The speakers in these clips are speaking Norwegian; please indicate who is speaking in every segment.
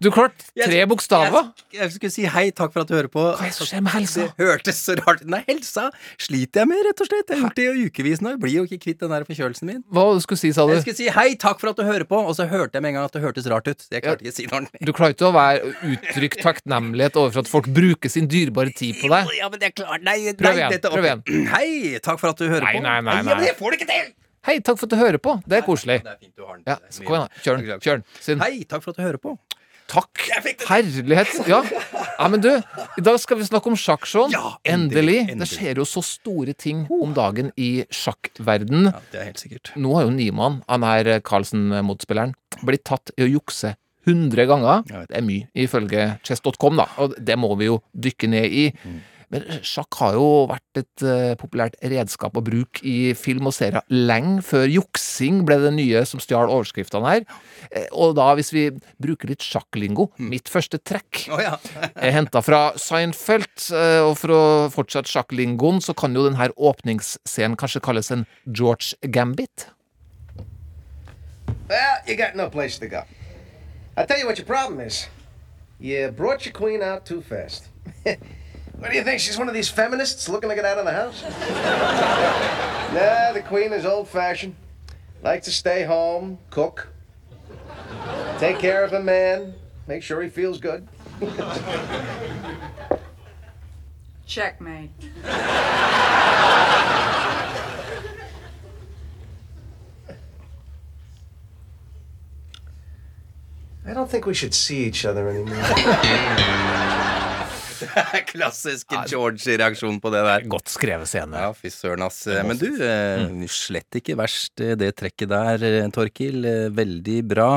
Speaker 1: Du klarte tre bokstaver.
Speaker 2: Jeg, jeg skulle si hei, takk for at du hører på.
Speaker 1: Hva er det som skjer med helsa?
Speaker 2: Det hørtes så rart. Nei, helsa sliter jeg med, rett og slett. Jeg har gjort det i ukevis nå. Jeg blir jo ikke kvitt den der forkjølelsen min.
Speaker 1: Hva du skulle si, sa du?
Speaker 2: Jeg skulle si hei, takk for at du hører på, og så hørte jeg med en gang at det hørtes rart ut. Jeg klarte ikke å si ordentlig.
Speaker 1: Du klarte ikke å være uttrykt takknemlighet overfor at folk bruker sin dyrebare tid på deg?
Speaker 2: Ja, men det er klart Nei,
Speaker 1: Prøv
Speaker 2: nei,
Speaker 1: igjen,
Speaker 2: dette-
Speaker 1: prøv igjen.
Speaker 2: Hei, takk for at du hører
Speaker 1: Nei,
Speaker 2: på.
Speaker 1: nei, nei,
Speaker 2: Ja,
Speaker 1: nei.
Speaker 2: men det får du ikke til!
Speaker 1: Hei, takk for at du hører på. Det er koselig.
Speaker 2: Det er fint du har den.
Speaker 1: Ja, så kom igjen, da. Kjør den. Kjør den.
Speaker 2: Hei, takk for at du hører på.
Speaker 1: Takk. Herlighet. Ja. ja, men du, i dag skal vi snakke om sjakk, Sean.
Speaker 2: Ja,
Speaker 1: endelig.
Speaker 2: endelig, endelig.
Speaker 1: Det skjer jo så store ting om dagen i sjakkverden.
Speaker 2: Ja, det er helt sikkert.
Speaker 1: Nå har jo Niemann, han er Carlsen-motspilleren, blitt tatt i å jukse 100 ganger. Det er mye, ifølge chess.com, da, og det må vi jo dykke ned i.
Speaker 2: Mm.
Speaker 1: Men sjakk har jo vært et eh, populært redskap å bruke i film og serier lenge før juksing ble det nye som stjal overskriftene her. Eh, og da, hvis vi bruker litt sjakklingo,
Speaker 2: Mm.
Speaker 1: mitt første trekk
Speaker 2: Å ja.
Speaker 1: er henta fra Seinfeld, eh, og for å fortsette sjakklingoen, så kan jo denne åpningsscenen kanskje kalles en George Gambit.
Speaker 3: Well, you got no place to go. I'll tell you what your problem is. You brought your queen out too fast. what do you think? She's one of these feminists looking to get out of the house? nah, the queen is old fashioned. Likes to stay home, cook, take care of a man, make sure he feels good.
Speaker 4: Checkmate.
Speaker 3: I don't think we should see each other anymore.
Speaker 2: Klassisk George-reaksjon på det der.
Speaker 1: Godt skrevet scene.
Speaker 2: Ja, fy søren, ass. Men du, mm. slett ikke verst eh, det trekket der, eh, Torkil. Eh, Veldig bra.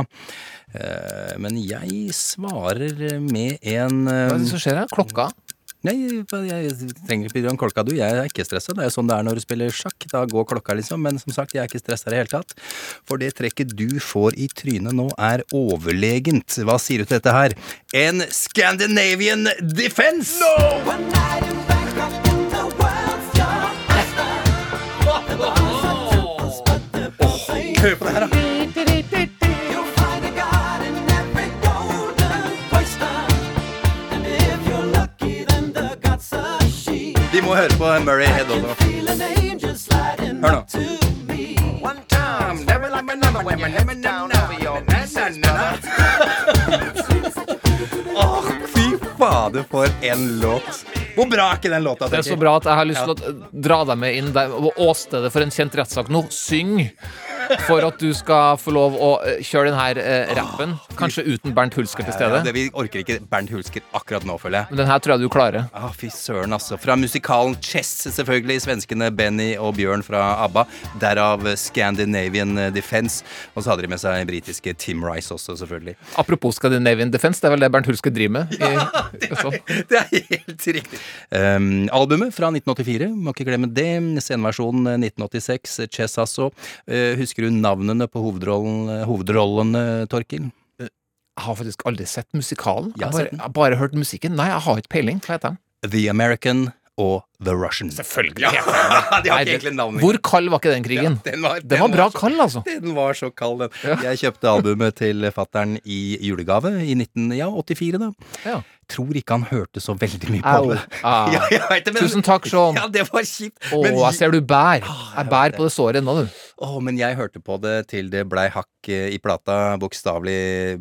Speaker 2: Eh, Men jeg svarer med en eh,
Speaker 1: Hva er det som skjer her? Klokka?
Speaker 2: Nei, jeg trenger ikke bidra om klokka, du. Jeg er ikke stressa. Det er jo sånn det er når du spiller sjakk. Da går klokka, liksom. Men som sagt, jeg er ikke stressa i det hele tatt. For det trekket du får i trynet nå, er overlegent. Hva sier du til dette her? En Scandinavian defense! No! Hør på det her, da. Vi må høre på Murray Head også. Hør nå. Åh, fy fader, for en låt. Hvor bra er ikke den låta?
Speaker 1: Det er så bra at jeg har lyst til å dra deg med inn der og åstedet for en kjent rettssak nå. Syng for at du skal få lov å eh, kjøre den her eh, rappen. Kanskje uten Bernt Hulsker til
Speaker 2: Ja,
Speaker 1: stede.
Speaker 2: det, vi orker ikke Bernt Hulsker akkurat nå, føler jeg.
Speaker 1: Men den her tror jeg du klarer.
Speaker 2: Ah, fy søren, altså. Fra musikalen Chess, selvfølgelig. Svenskene Benny og Bjørn fra ABBA. Derav Scandinavian Defense. Og så hadde de med seg britiske Tim Rice også, selvfølgelig.
Speaker 1: Apropos Scandinavian Defense, det er vel det Bernt Hulsker driver med. I, sånn.
Speaker 2: Det er helt riktig. Um, albumet fra 1984, må ikke glemme det. Sceneversjonen 1986, Chess altså. Uh, husker du navnene på hovedrollen, hovedrollene, Torkil?
Speaker 1: Jeg har faktisk aldri sett musikalen.
Speaker 2: Jeg har
Speaker 1: bare, jeg har bare hørt musikken. Nei, jeg har ikke peiling. Hva heter den?
Speaker 2: The American og The Russian.
Speaker 1: Selvfølgelig.
Speaker 2: Ja, de har ikke egentlig navn.
Speaker 1: Hvor kald var ikke den krigen?
Speaker 2: Den var,
Speaker 1: Den var bra
Speaker 2: så-
Speaker 1: kald, altså.
Speaker 2: Den var så kald, den.
Speaker 1: Ja.
Speaker 2: Jeg kjøpte albumet til fattern i julegave i 1984, da.
Speaker 1: Ja.
Speaker 2: Tror ikke han hørte så veldig mye på
Speaker 1: Au.
Speaker 2: det.
Speaker 1: Ah.
Speaker 2: Ja, jeg vet men-
Speaker 1: Tusen takk, Sean.
Speaker 2: Ja, det var kjipt.
Speaker 1: Å, jeg ser du bær.
Speaker 2: jeg
Speaker 1: Jeg bær på det såret ennå, du.
Speaker 2: Å, men jeg hørte på det til det blei hakk eh, i plata, bokstavelig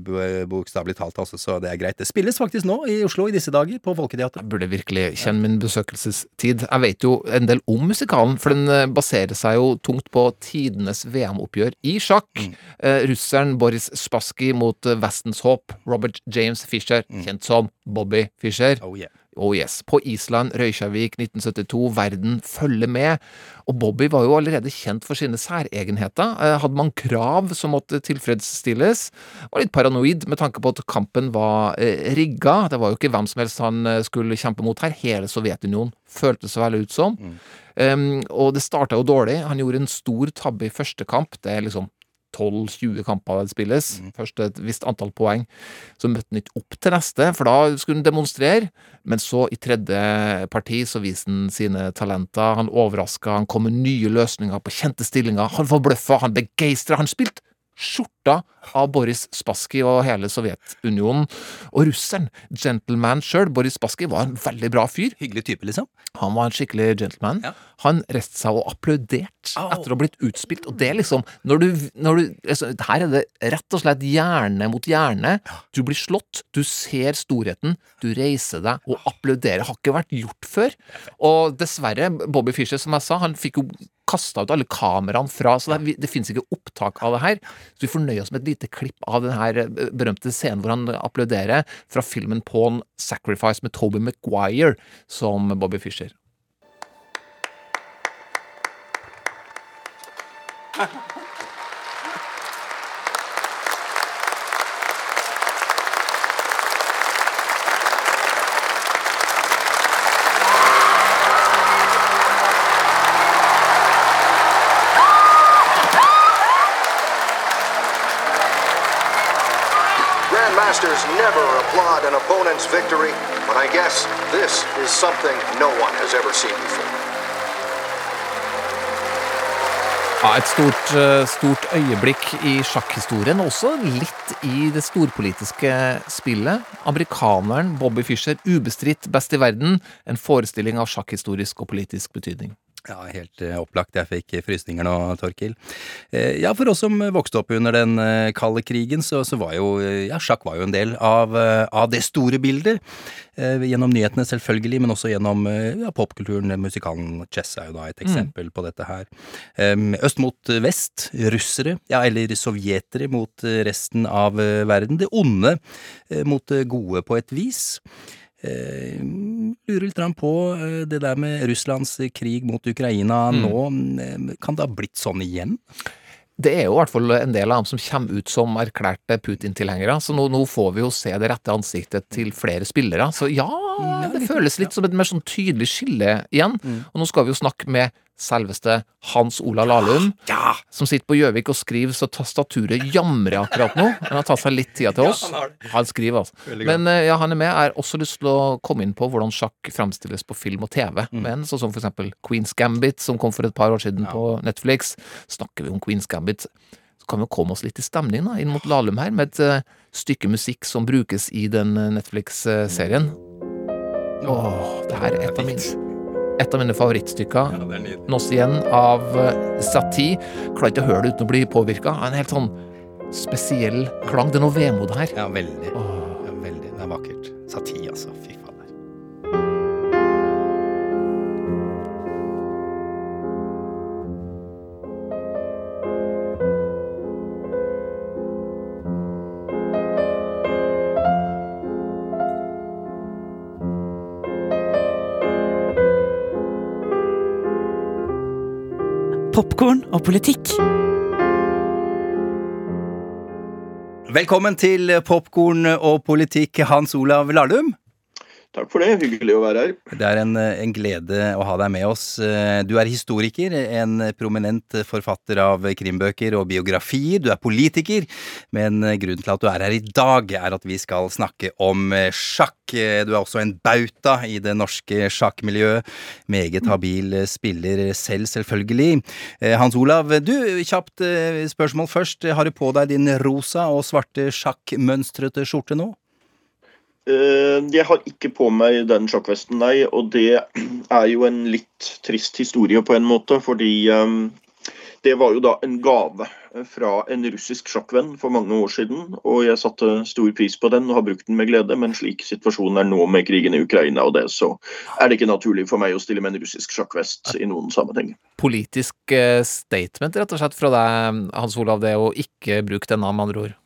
Speaker 2: bokstavelig talt, altså, så det er greit. Det spilles faktisk nå i Oslo i disse dager, på Folketeatret.
Speaker 1: Jeg burde virkelig kjenne min besøkelsestid. Jeg vet jo en del om musikalen, for den eh, baserer seg jo tungt på tidenes VM-oppgjør i sjakk.
Speaker 2: Mm.
Speaker 1: Eh, russeren Boris Spassky mot Vestens håp, Robert James Fischer, kjent som Bobby Fischer.
Speaker 2: Oh yeah.
Speaker 1: Oh yes. På Island, Røykjavik 1972. Verden følger med. Og Bobby var jo allerede kjent for sine særegenheter. Eh, hadde man krav som måtte tilfredsstilles. Var litt paranoid med tanke på at kampen var eh, rigga. Det var jo ikke hvem som helst han eh, skulle kjempe mot her. Hele Sovjetunionen føltes så veldig ut som. Um, og det starta jo dårlig. Han gjorde en stor tabbe i første kamp. Det er liksom 12-20 kamper det spilles. Først et visst antall poeng. Så møtte han ikke opp til neste, for da skulle han demonstrere. Men så, i tredje parti, så viste han sine talenter. Han overraska, han kom med nye løsninger på kjente stillinger. Han forbløffa, han begeistra. Han spilte skjorta av Boris Spassky og hele Sovjetunionen. Og russeren, gentleman sjøl, Boris Spassky, var en veldig bra fyr.
Speaker 2: Hyggelig type, liksom.
Speaker 1: Han var en skikkelig gentleman.
Speaker 2: Ja.
Speaker 1: Han reiste seg og applauderte
Speaker 2: oh.
Speaker 1: etter å ha blitt utspilt. Og det liksom når du, når du, altså, Her er det rett og slett hjerne mot hjerne. Du blir slått, du ser storheten, du reiser deg og applauderer. Har ikke vært gjort før. Og dessverre, Bobby Fischer, som jeg sa, han fikk jo kasta ut alle kameraene fra, så det, det finnes ikke opptak av det her. Så vi får nøye oss med et lite klipp av den her eh, berømte scenen hvor han applauderer, fra filmen Pawn Sacrifice med Toby Maguire som Bobby Fischer.
Speaker 4: Grandmasters never applaud an opponent's victory, but I guess this is something no one has ever seen before.
Speaker 1: Ja, Et stort, eh, stort øyeblikk i sjakkhistorien, og også litt i det storpolitiske spillet. Amerikaneren Bobby Fischer, ubestridt best i verden. En forestilling av sjakkhistorisk og politisk betydning.
Speaker 2: Ja, helt eh, opplagt. Jeg fikk frysninger nå, Torkil. Eh, ja, for oss som vokste opp under den eh, kalde krigen, så, så var jo ja, sjakk var jo en del av, av det store bildet. Gjennom nyhetene selvfølgelig, men også gjennom ja, popkulturen. Musikalen chess er jo da et eksempel på dette her. Øst mot vest, russere, ja, eller sovjetere mot resten av verden. Det onde mot det gode på et vis. Lurer litt på eh, det der med Russlands krig mot Ukraina nå. eh, Kan det ha blitt sånn igjen?
Speaker 1: Det er jo i hvert fall en del av dem som kommer ut som erklærte Putin-tilhengere, så nå, nå får vi jo se det rette ansiktet til flere spillere. Så ja, det føles litt som et mer sånn tydelig skille igjen. Og nå skal vi jo snakke med selveste Hans Ola Lahlum,
Speaker 2: Ja!
Speaker 1: som sitter på Gjøvik og skriver så tastaturet jamrer akkurat nå. Han har tatt seg litt tida til oss.
Speaker 2: han.
Speaker 1: Han skriver, altså. Men eh, ja, han er med. Jeg har også lyst til å komme inn på hvordan sjakk fremstilles på film og TV.
Speaker 2: Mm.
Speaker 1: Men sånn som for eksempel Queen's Gambit, som kom for et par år siden på Netflix. Snakker vi om Queen's Gambit, så kan vi jo komme oss litt i stemning da, inn mot Lahlum her, med et uh, stykke musikk som brukes i den eh, Netflix-serien. Åh, det her er et av mine, et av mine favorittstykker.
Speaker 2: er nydelig.
Speaker 1: Nås igjen av eh, Satie. Klarer ikke å høre det uten å bli påvirka. En helt sånn spesiell klang. Det er noe vemod her.
Speaker 2: Ja, veldig.
Speaker 1: Åh.
Speaker 2: Ja, veldig. Det er vakkert. Satie, altså. Fy
Speaker 5: Popkorn og politikk.
Speaker 2: Velkommen til Popkorn og politikk, Hans Olav Lahlum.
Speaker 6: Takk for det. Hyggelig å være her.
Speaker 2: Det er en, en glede å ha deg med oss. Du er historiker, en prominent forfatter av krimbøker og biografier. Du er politiker, men grunnen til at du er her i dag, er at vi skal snakke om sjakk. Du er også en bauta i det norske sjakkmiljøet. Meget habil spiller selv, selvfølgelig. Hans Olav, du, kjapt eh, spørsmål først. Har du på deg din rosa og svarte sjakkmønstrete skjorte nå?
Speaker 6: Eh, Jeg har ikke på meg den sjakkvesten, nei. Og det er jo en litt trist historie på en måte, fordi eh, det var jo da en gave fra en russisk sjakkvenn for mange år siden. Og jeg satte stor pris på den og har brukt den med glede, men slik situasjonen er nå med krigen i Ukraina og det, så er det ikke naturlig for meg å stille med en russisk sjakkvest i noen sammenheng.
Speaker 1: Politisk eh, statement, rett og slett, fra deg, Hans Olav, det å ikke bruke denne, med andre ord.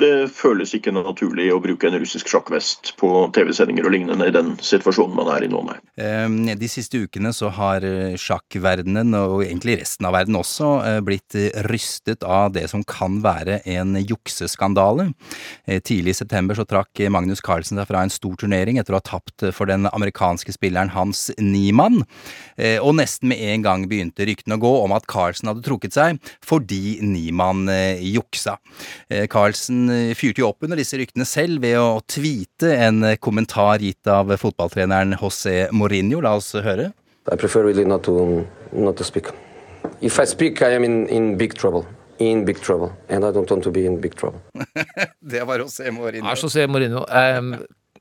Speaker 6: Det føles ikke naturlig å bruke en russisk sjakkvest på TV-sendinger og lignende i den situasjonen man er i nå, nei.
Speaker 2: Eh, De siste ukene så har eh, sjakkverdenen, og egentlig resten av verden også, eh, blitt eh, rystet av det som kan være en jukseskandale. Tidlig i september så trakk Magnus Carlsen seg fra en stor turnering etter å ha tapt for den amerikanske spilleren Hans Niemann. Og nesten med en gang begynte ryktene å gå om at Carlsen hadde trukket seg fordi Niemann juksa. Carlsen fyrte jo opp under disse ryktene selv ved å tweete en eh, kommentar gitt av fotballtreneren José Mourinho. La oss høre.
Speaker 7: I prefer really not to not to speak. If I speak, I am in, in big trouble. In big trouble, and I don't want to be in big trouble.
Speaker 2: Det var José Mourinho.
Speaker 1: Er José Mourinho. Em,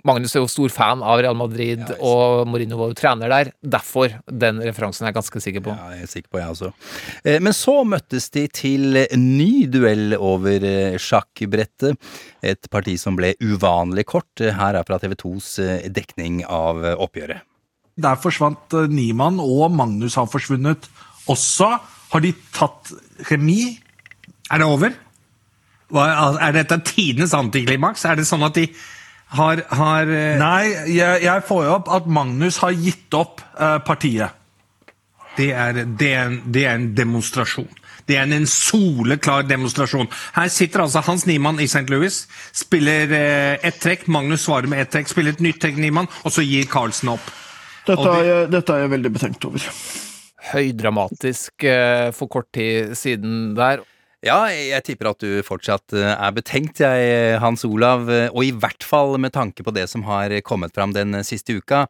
Speaker 1: Magnus er jo stor fan av Real Madrid, og Mourinho var jo trener der. Derfor den referansen er jeg ganske sikker på.
Speaker 2: Ja, jeg er sikker på, jeg også. Eh, Men så møttes de til ny duell over eh, sjakkbrettet. Et parti som ble uvanlig kort. Her er fra TV 2s dekning av eh, oppgjøret.
Speaker 8: Der forsvant eh, Niemann, og Magnus har forsvunnet også. Har de tatt remis? Er det over? Hva, er dette tidenes antiklimaks? Er det sånn at de har, har eh, Nei, jeg, jeg får jo opp at Magnus har gitt opp eh, partiet. Det er, det, er, en- det er en demonstrasjon. Det er en soleklar demonstrasjon. Her sitter altså Hans Niemann i St. Louis, spiller eh, ett trekk. Magnus svarer med ett trekk, spiller et nytt trekk, Niemann, og så gir Carlsen opp.
Speaker 9: Dette er, jeg, dette er jeg veldig betenkt over.
Speaker 1: Høydramatisk eh, for kort tid siden der.
Speaker 2: Ja, jeg tipper at du fortsatt eh, er betenkt, jeg, Hans Olav. Og i hvert fall med tanke på det som har kommet fram den siste uka.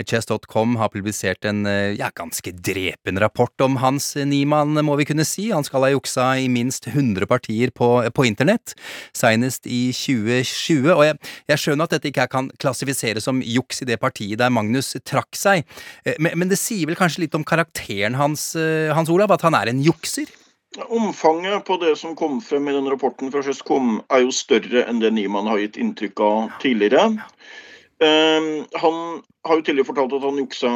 Speaker 2: Chess.com har publisert en eh, ja, ganske drepende rapport om Hans Niemann, må vi kunne si. Han skal ha juksa i minst 100 partier på, på internett, senest i 2020. Og jeg, jeg skjønner at dette ikke kan klassifiseres som juks i det partiet der Magnus trakk seg, eh, men, men det sier vel kanskje litt om karakteren hans, Hans Olav, at han er en jukser?
Speaker 6: Omfanget på det som kom frem i den rapporten fra Sjøskom, er jo større enn det Niemann har gitt inntrykk av tidligere. Ehm, han har jo tidligere fortalt at han juksa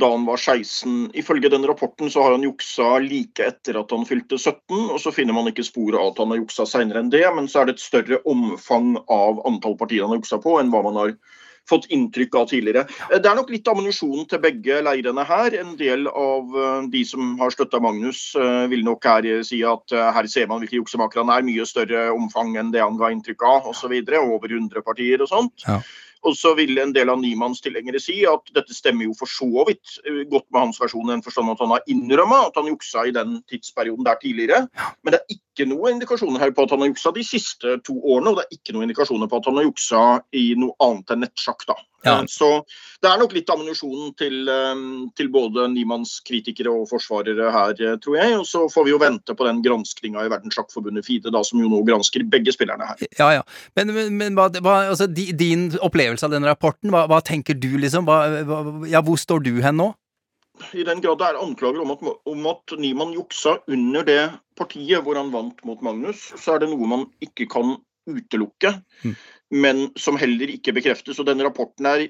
Speaker 6: da han var 16. Ifølge den rapporten så har han juksa like etter at han fylte 17, og så finner man ikke spor av at han har juksa seinere enn det, men så er det et større omfang av antall partier han har juksa på, enn hva man har fått inntrykk av tidligere. Eh, Det er nok litt ammunisjon til begge leirene her. En del av eh, de som har støtta Magnus, eh, vil nok her si at her ser man hvilke juksemakere han er. Mye større omfang enn det han ga inntrykk av, osv. Over 100 partier og sånt.
Speaker 2: Ja.
Speaker 6: Og så vil en del av Nymanns tilhengere si at dette stemmer jo for så vidt eh, godt med hans versjon, i den forstand at han har innrømma at han juksa i den tidsperioden der tidligere. Men det er ikke noen indikasjoner her på at han har juksa de siste to årene, og det er ikke noen indikasjoner på at han har juksa i noe annet enn nettsjakk. da.
Speaker 2: Ja.
Speaker 6: Eh, Så det er nok litt ammunisjon til, eh, til både Niemanns kritikere og forsvarere her, eh, tror jeg. Og så får vi jo vente på den granskinga i Verdenssjakkforbundet FIDE, da, som jo nå gransker begge spillerne her.
Speaker 2: Ja, ja. Men, men, men hva, altså, din opplevelse av den rapporten, hva, hva tenker du, liksom? Hva, ja, hvor står du hen nå?
Speaker 6: I den grad det er anklager om at, om at Niemann juksa under det partiet hvor han vant mot Magnus, så er det noe man ikke kan utelukke,
Speaker 2: Mm.
Speaker 6: Men som heller ikke bekreftes. Og denne rapporten her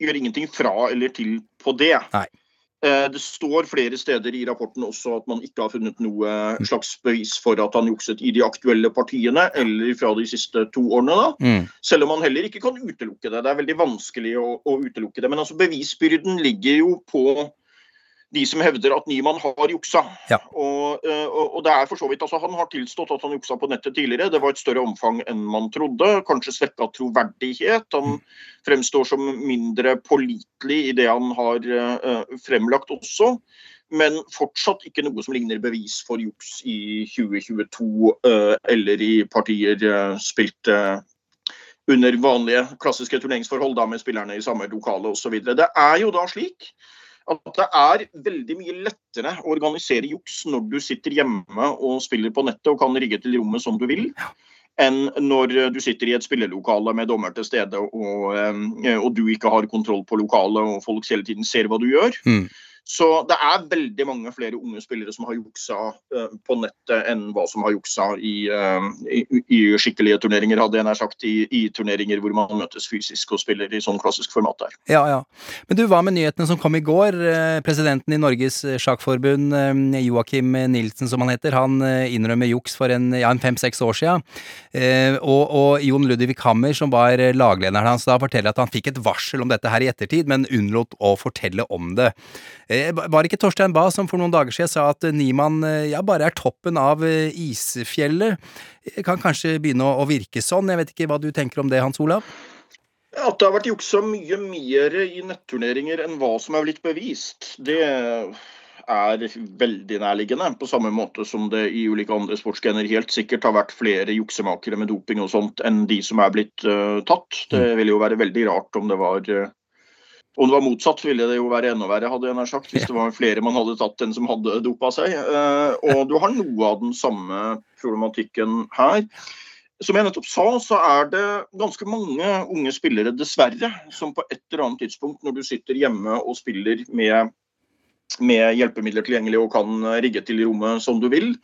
Speaker 6: gjør ingenting fra eller til på det.
Speaker 2: Nei.
Speaker 6: Eh, Det står flere steder i rapporten også at man ikke har funnet noe slags bevis for at han jukset i de aktuelle partiene eller fra de siste to årene. da.
Speaker 2: Mm.
Speaker 6: Selv om man heller ikke kan utelukke det. Det er veldig vanskelig å, å utelukke det. Men altså bevisbyrden ligger jo på de som hevder at Niemann har juksa.
Speaker 2: Ja.
Speaker 6: Og, eh, og, og det er for så vidt, altså Han har tilstått at han juksa på nettet tidligere. Det var et større omfang enn man trodde. Kanskje svekka troverdighet. Han fremstår som mindre pålitelig i det han har uh, fremlagt også. Men fortsatt ikke noe som ligner bevis for juks i 2022 eh, eller i partier spilt under vanlige klassiske turneringsforhold da, med spillerne i samme lokale osv. Det er jo da slik at det er veldig mye lettere å organisere juks når du sitter hjemme og spiller på nettet og kan rigge til rommet som du vil, enn når du sitter i et spillelokale med dommer til stede og, eh, og du ikke har kontroll på lokalet og folk hele tiden ser hva du gjør.
Speaker 2: Mm.
Speaker 6: Så det er veldig mange flere unge spillere som har juksa uh, på nettet enn hva som har juksa i, uh, i, i skikkelige turneringer, hadde jeg nær sagt. I, I, turneringer hvor man møtes fysisk og spiller i sånn klassisk format der.
Speaker 2: Ja, ja. Men du, hva med nyhetene som kom i går? Eh, presidenten i Norges sjakkforbund, Joakim Nilsen som han heter, han innrømmer juks for en, ja, fem-seks år siden. Uh, og, og Jon Ludvig Hammer, som var laglederen hans da, forteller at han fikk et varsel om dette her i ettertid, men unnlot å fortelle om det. Eh, var det ikke Torstein Bae som for noen dager siden sa at Niemann eh, ja, bare er toppen av isfjellet? isfjellet? Kan kanskje begynne å virke sånn? Jeg vet ikke hva du tenker om det, Hans Olav?
Speaker 6: At det har vært juksa mye mer i netturneringer enn hva som er blitt bevist, det er veldig nærliggende. På samme måte som det i ulike andre sportsgener helt sikkert har vært flere juksemakere med doping og sånt enn de som er blitt uh, tatt. Det mm. ville jo være veldig rart om det var uh, om det var motsatt, ville det jo være enda verre, hadde jeg nær sagt, hvis det var flere man hadde tatt enn som hadde dopa seg. Eh, og du har noe av den samme problematikken her. Som jeg nettopp sa, så er det ganske mange unge spillere, dessverre, som på et eller annet tidspunkt, når du sitter hjemme og spiller med, med hjelpemidler tilgjengelig og kan rigge til rommet som du vil,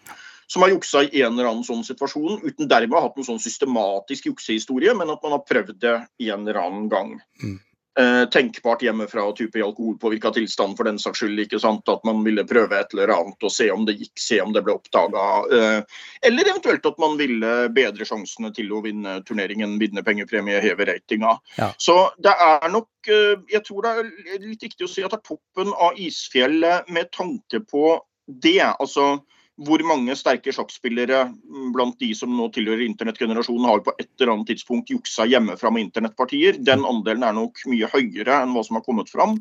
Speaker 6: som har juksa i en eller annen sånn situasjon, uten dermed å ha hatt en sånn systematisk juksehistorie, men at man har prøvd det i en eller annen gang. Mm tenkbart hjemmefra og type i alkoholpåvirka tilstand for den saks skyld. ikke sant, At man ville prøve et eller annet og se om det gikk, se om det ble oppdaga. Eh, eller eventuelt at man ville bedre sjansene til å vinne turneringen, vinne pengepremie, heve ratinga. Ja. Så det er nok eh, Jeg tror det er litt viktig å si at det er toppen av isfjellet med tanke på det. altså hvor mange sterke sjakkspillere blant de som nå tilhører internettgenerasjonen, har på et eller annet tidspunkt juksa hjemmefra med internettpartier. Den andelen er nok mye høyere enn hva som har kommet fram.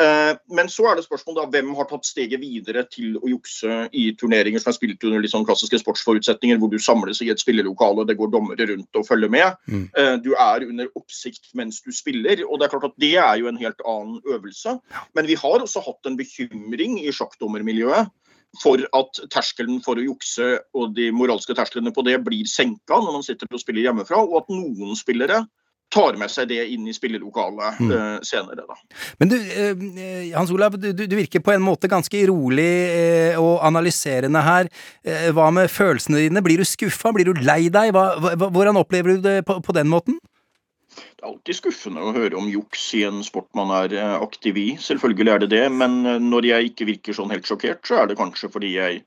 Speaker 6: Eh, men så er det spørsmålet da, hvem har tatt steget videre til å jukse i turneringer som er spilt under litt sånn klassiske sportsforutsetninger, hvor du samles i et spillelokale, det går dommere rundt og følger med. Mm. Eh, du er under oppsikt mens du spiller. og Det er klart at det er jo en helt annen øvelse. Men vi har også hatt en bekymring i sjakkdommermiljøet for at terskelen for å jukse og de moralske tersklene på det blir senka når man sitter og spiller hjemmefra, og at noen spillere tar med seg det inn i spillelokalet mm. uh, senere. Da.
Speaker 2: Men du, uh, Hans Olav, du, du, virker på en måte ganske rolig uh, og analyserende her. hva med følelsene dine? Blir du skuffa? Blir du lei deg? Hva, hva, hvordan opplever du det på, på den måten?
Speaker 6: Det er alltid skuffende å høre om juks i en sport man er eh, aktiv i. Selvfølgelig er det det, men eh, når jeg ikke virker sånn helt sjokkert, så er det kanskje fordi jeg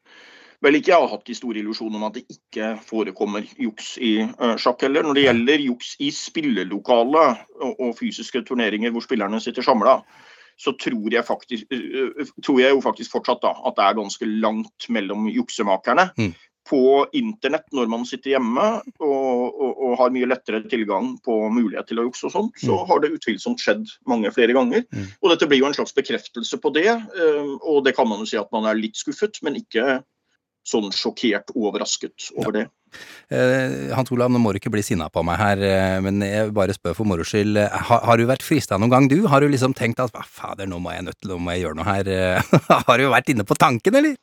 Speaker 6: vel ikke har hatt de store illusjonene om at det ikke forekommer juks i uh, sjakk heller. Når det gjelder juks i spillelokale og, fysiske turneringer hvor spillerne sitter samla, så tror jeg, faktisk, tror jeg, jo faktisk fortsatt da, at det er ganske langt mellom juksemakerne. Mm på internett når man sitter hjemme og, og, og, har mye lettere tilgang på mulighet til å jukse og sånt, så mm. har det utvilsomt skjedd mange flere ganger. Mm. Og dette blir jo en slags bekreftelse på det, eh, og det kan man jo si at man er litt skuffet, men ikke sånn sjokkert overrasket over det.
Speaker 2: Uh, Hans Olav, nå må du ikke bli sinna på meg her, uh, men jeg bare spør for moro skyld. Har, har du vært frista noen gang, du? Har du liksom tenkt at fader, nå må jeg nødt til, nå må jeg gjøre noe her? har du vært inne på tanken, eller?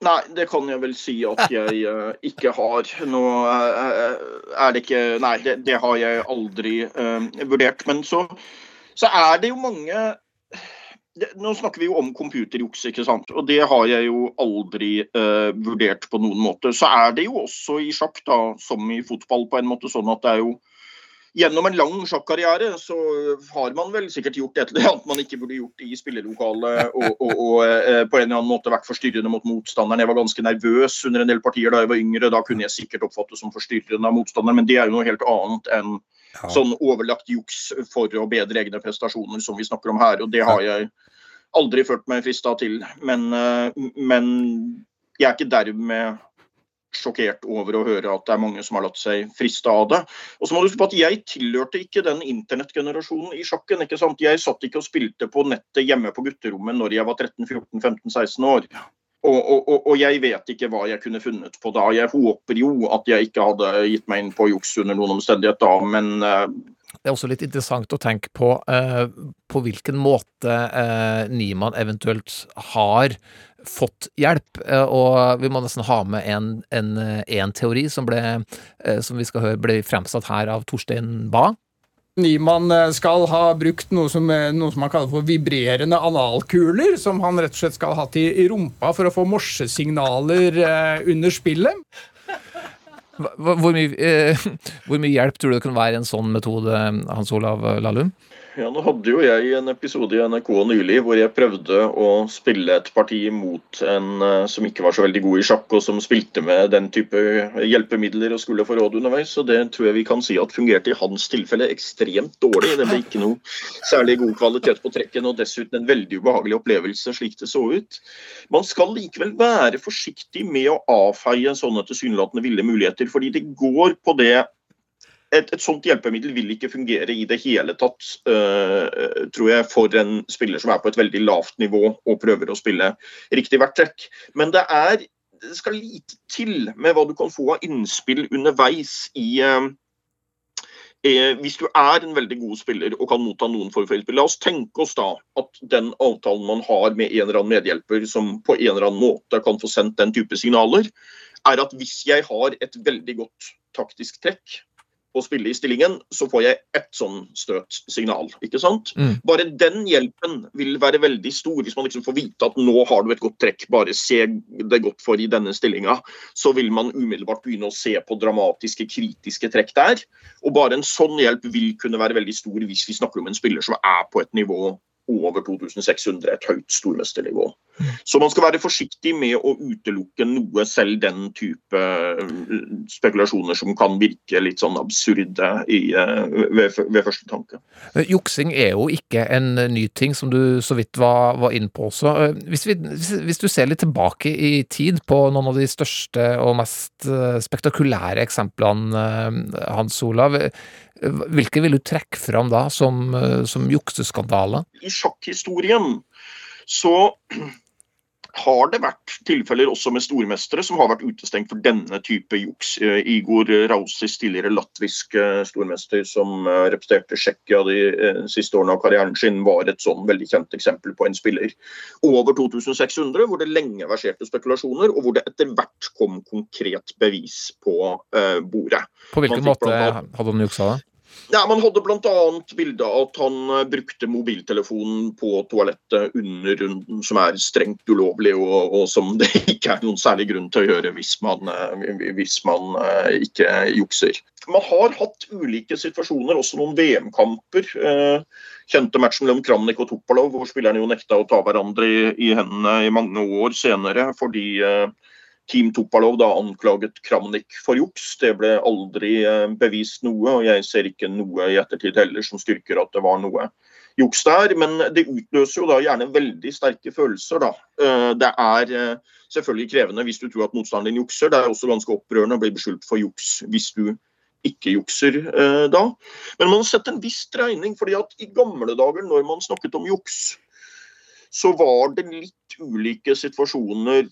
Speaker 6: Nei, det kan jeg vel si at jeg uh, ikke har. Nå uh, er det ikke Nei, det, det har jeg aldri uh, vurdert. Men så, så, er det jo mange det, Nå snakker vi jo om computerjuks, ikke sant. Og det har jeg jo aldri vurdert på noen måte. Så er det jo også i sjakk, da, som i fotball, på en måte sånn at det er jo gjennom en lang sjakkarriere så har man vel sikkert gjort et eller annet man ikke burde gjort i spillelokalet, og, og, og eh, på en eller annen måte vært forstyrrende mot motstanderen. Jeg var ganske nervøs under en del partier da jeg var yngre. Da kunne jeg sikkert oppfattes som forstyrrende av motstanderen, men det er jo noe helt annet enn ja. sånn overlagt juks for å bedre egne prestasjoner, som vi snakker om her. Og det har jeg aldri følt meg frista til. Men, eh, men jeg er ikke dermed sjokkert over å høre at det er mange som har latt seg friste av det. Og så må du huske på at Jeg tilhørte ikke den internettgenerasjonen i sjakken. ikke sant? Jeg satt ikke og spilte på nettet hjemme på gutterommet når jeg var 13-14-15-16 år. Og, og, og, jeg vet ikke hva jeg kunne funnet på da. Jeg håper jo at jeg ikke hadde gitt meg inn på juks under noen omstendighet da, men uh,
Speaker 1: det er også litt interessant å tenke på eh, på hvilken måte eh, Niemann eventuelt har fått hjelp. Eh, og vi må nesten ha med en, en, en teori som, ble, eh, som vi skal høre ble fremsatt her av Torstein Bae.
Speaker 9: Niemann eh, skal ha brukt noe som, eh, noe som man kaller for vibrerende analkuler, som han rett og slett skal ha hatt i, i rumpa for å få morsesignaler eh, under spillet.
Speaker 1: Hvor mye, eh, hvor mye hjelp tror du det kan være i en sånn metode, Hans Olav Lahlum?
Speaker 6: Ja, nå hadde jo jeg en episode i NRK nylig hvor jeg prøvde å spille et parti mot en eh, som ikke var så veldig god i sjakk, og som spilte med den type hjelpemidler og skulle få råd underveis. Så det tror jeg vi kan si at fungerte i hans tilfelle ekstremt dårlig. Det ble ikke noe særlig god kvalitet på trekken, og dessuten en veldig ubehagelig opplevelse slik det så ut. Man skal likevel være forsiktig med å avfeie sånne tilsynelatende ville muligheter, fordi det går på det et, et sånt hjelpemiddel vil ikke fungere i det hele tatt, uh, tror jeg, for en spiller som er på et veldig lavt nivå og prøver å spille riktig hvert trekk. Men det er det skal lite til med hva du kan få av innspill underveis i øh, eh, Hvis du er en veldig god spiller og kan motta noen form for innspill. La oss tenke oss da at den avtalen man har med en eller annen medhjelper som på en eller annen måte kan få sendt den type signaler, er at hvis jeg har et veldig godt taktisk trekk å spille i stillingen, så får jeg ett sånn støtsignal. ikke sant?
Speaker 1: Mm.
Speaker 6: Bare den hjelpen vil være veldig stor, hvis man liksom får vite at nå har du et godt trekk, bare se det godt for i denne stillinga. Så vil man umiddelbart begynne å se på dramatiske, kritiske trekk der. Og bare en sånn hjelp vil kunne være veldig stor hvis vi snakker om en spiller som er på et nivå over 2600, et høyt stormesternivå. Så man skal være forsiktig med å utelukke noe, selv den type øh, spekulasjoner som kan virke litt sånn absurde i, øh, ved, ved første tanke.
Speaker 1: Eh, Juksing er jo ikke en eh, ny ting, som du så vidt var, var inne på også. Eh, Hvis, vi, hvis, du ser litt tilbake i tid på noen av de største og mest eh, spektakulære eksemplene, eh, Hans Olav, eh, hvilke vil du trekke fram da som, eh, som jukseskandale?
Speaker 6: I sjakkhistorien så har det vært tilfeller også med stormestere som har vært utestengt for denne type juks. Eh, Igor Rausis, tidligere latvisk eh, stormester som representerte Tsjekkia de siste årene av karrieren sin, var et sånn veldig kjent eksempel på en spiller over 2600, hvor det lenge verserte spekulasjoner, og hvor det etter hvert kom konkret bevis på bordet.
Speaker 1: På hvilken måte hadde han juksa da?
Speaker 6: Ja, Man hadde bl.a. bilde av at han eh, brukte mobiltelefonen på toalettet under runden, som er strengt ulovlig, og, og som det ikke er noen særlig grunn til å gjøre hvis man, eh, hvis man eh, ikke jukser. Man har hatt ulike situasjoner, også noen VM-kamper. Kjente matchen mellom Kramnik og Topalov, hvor spillerne jo nekta å ta hverandre i, i hendene i mange år senere fordi eh, Team Topalov da anklaget Kramnik for juks. Det ble aldri eh, bevist noe, og jeg ser ikke noe i ettertid heller som styrker at det var noe juks der. Men det utløser jo da gjerne veldig sterke følelser, da. Eh, Det er eh, selvfølgelig krevende hvis du tror at motstanderen din jukser. Det er også ganske opprørende å bli beskyldt for juks hvis du ikke jukser da. Men man har sett en viss dreining, fordi at i gamle dager når man snakket om juks, så var det litt ulike situasjoner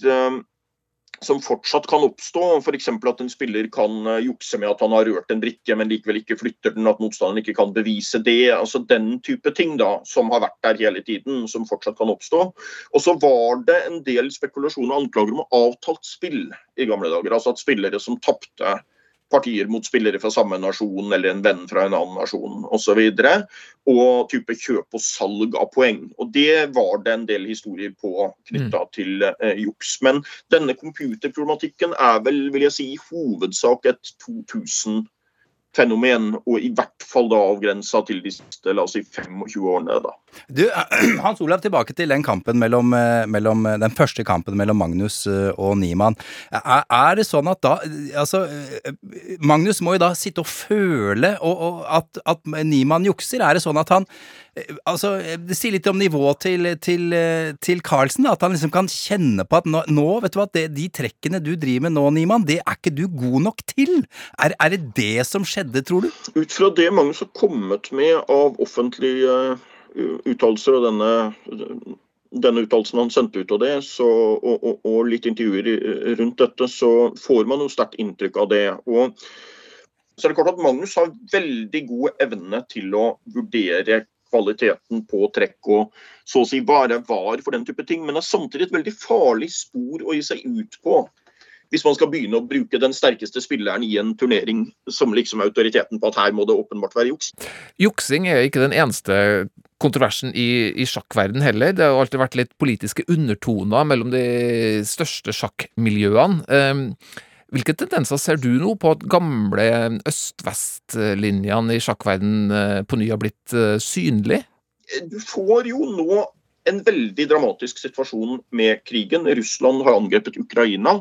Speaker 6: som fortsatt kan oppstå. F.eks. at en spiller kan eh, jukse med at han har rørt en brikke, men likevel ikke flytter den. At motstanderen ikke kan bevise det. altså Den type ting da, som har vært der hele tiden, som fortsatt kan oppstå. Og så var det en del spekulasjoner og anklager om avtalt spill i gamle dager. Altså at spillere som tapte partier mot spillere fra samme nasjon eller en venn fra en annen nasjon osv. Og, og type kjøp og salg av poeng. Og Det var det en del historier på knytta til eh, juks. Men denne computerproblematikken er vel vil jeg si, i hovedsak et 2000-fenomen, og i hvert fall da avgrensa til de siste la oss si, 25 årene. da.
Speaker 2: Du, Hans Olav, tilbake til den kampen mellom, eh, mellom den første kampen mellom Magnus eh, og Niemann. Er, er det sånn at da Altså, eh, Magnus må jo da sitte og føle og, og at, at Niemann jukser. Er det sånn at han eh, Altså, det sier litt om nivået til, til, eh, til Carlsen, da, at han liksom kan kjenne på at nå, nå vet du hva, det, de trekkene du driver med nå, Niemann, det er ikke du god nok til. Er, er det det som skjedde, tror du?
Speaker 6: Ut fra det Magnus har kommet med av offentlige uh, uttalelser og denne, denne uttalelsen han sendte ut av det, så, og, og, og litt intervjuer rundt dette, så får man jo sterkt inntrykk av det. Og så er det klart at Magnus har veldig god evne til å vurdere kvaliteten på trekk og så å si være var for den type ting, men er samtidig et veldig farlig spor å gi seg ut på. Hvis man skal begynne å bruke den sterkeste spilleren i en turnering som liksom autoriteten på at her må det åpenbart være juks.
Speaker 1: Juksing er ikke den eneste kontroversen i, i sjakkverden heller. Det har jo alltid vært litt politiske undertoner mellom de største sjakkmiljøene. Um, hvilke tendenser ser du nå på at gamle øst-vest-linjene i sjakkverden uh, på ny har blitt uh, synlig?
Speaker 6: Du får jo nå en veldig dramatisk situasjon med krigen. Russland har angrepet Ukraina.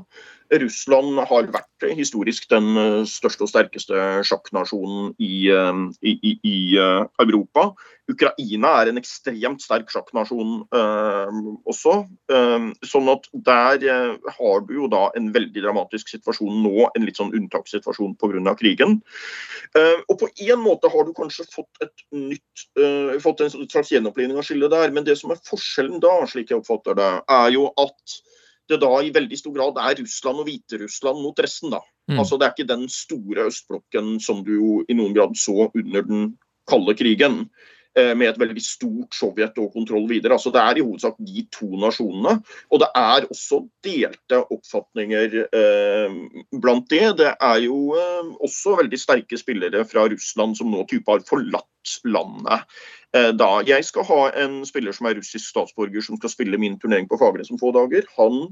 Speaker 6: Russland har vært historisk den eh, største og sterkeste sjakknasjonen i, eh, i, i, i eh, Europa. Ukraina er en ekstremt sterk sjakknasjon eh, også. Eh, sånn at der eh, har du jo da en veldig dramatisk situasjon nå, en litt sånn unntakssituasjon pga. krigen. og på en måte har du kanskje fått et nytt, fått en slags gjenopplivning av skillet der, men det som er forskjellen da, slik jeg oppfatter det, er jo at det da i veldig stor grad er Russland og Hviterussland mot resten. da. Mm. Altså Det er ikke den store østblokken som du jo i noen grad så under den kalde krigen, med et veldig stort Sovjet og kontroll videre. Altså Det er i hovedsak de to nasjonene. Og det er også delte oppfatninger eh, blant det. Det er jo eh, også veldig sterke spillere fra Russland som nå type har forlatt landet. Eh, da jeg skal ha en spiller som er russisk statsborger som skal spille min turnering på Fagernes om få dager, han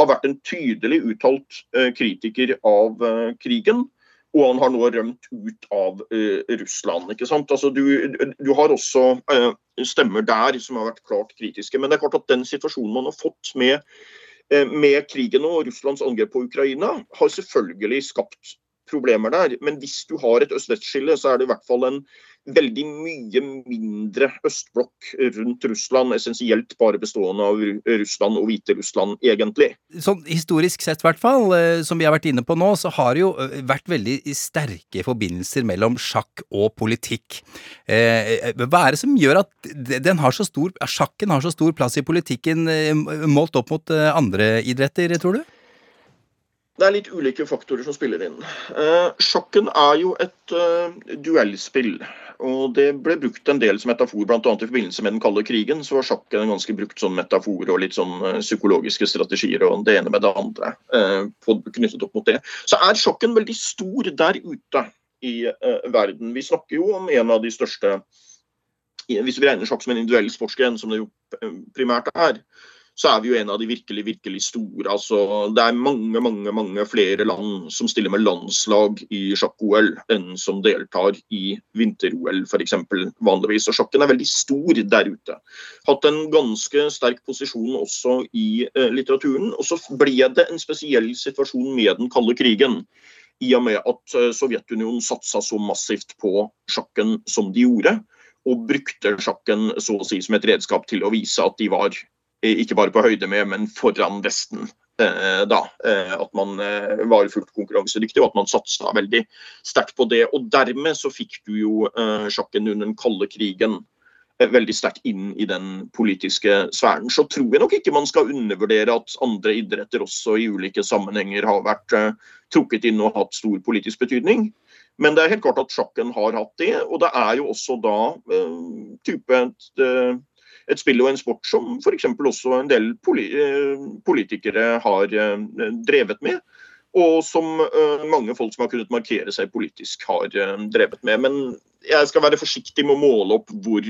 Speaker 6: har vært en tydelig uttalt eh, kritiker av eh, krigen. Og han har nå rømt ut av Russland. ikke sant? Altså, du, du har også stemmer der som har vært klart kritiske. Men det er klart at den situasjonen man har fått med, med krigen og Russlands angrep på Ukraina, har selvfølgelig skapt problemer der. Men hvis du har et øst-vest-skille, så er det i hvert fall en veldig mye mindre østblokk rundt Russland, essensielt bare bestående av Russland og Hviterussland, egentlig.
Speaker 2: Sånn historisk sett, i hvert fall, eh, som vi har vært inne på nå, så har det jo eh, vært veldig sterke forbindelser mellom sjakk og politikk. Eh, hva er det som gjør at den har så stor, sjakken har så stor plass i politikken målt opp mot andre idretter, tror du?
Speaker 6: Det er litt ulike faktorer som spiller inn. Eh, sjakken er jo et duellspill. Og Det ble brukt en del som metafor, bl.a. i forbindelse med den kalde krigen. Så var sjakken en ganske brukt sånn metafor og litt sånn psykologiske strategier og det ene med det andre. Uh, knyttet opp mot det. Så er sjakken veldig stor der ute i verden. Vi snakker jo om en av de største Hvis vi regner sjakk som en individuell sportsgren, som det jo primært er, så er vi jo en av de virkelig virkelig store. Altså, det er mange mange, mange flere land som stiller med landslag i sjakk-OL enn som deltar i vinter-OL f.eks. vanligvis. Og sjakken er veldig stor der ute. Hatt en ganske sterk posisjon også i eh, litteraturen. Og så ble det en spesiell situasjon med den kalde krigen. I og med at eh, Sovjetunionen satsa så massivt på sjakken som de gjorde og brukte sjakken så å si som et redskap til å vise at de var ikke bare på høyde med, men foran Vesten. Eh, da, eh, At man eh, var fullt konkurransedyktig og at man satsa veldig sterkt på det. Og Dermed så fikk du jo sjakken under den kalde krigen veldig sterkt inn i den politiske sfæren. Så tror jeg nok ikke man skal undervurdere at andre idretter også i ulike sammenhenger har vært trukket inn og hatt stor politisk betydning. Men det er helt klart at sjakken har hatt det. Og det er jo også da type et et spill og en sport som f.eks. også en del eh, politikere har eh, drevet med. Og som eh, mange folk som har kunnet markere seg politisk, har drevet med. Men jeg skal være forsiktig med å måle opp hvor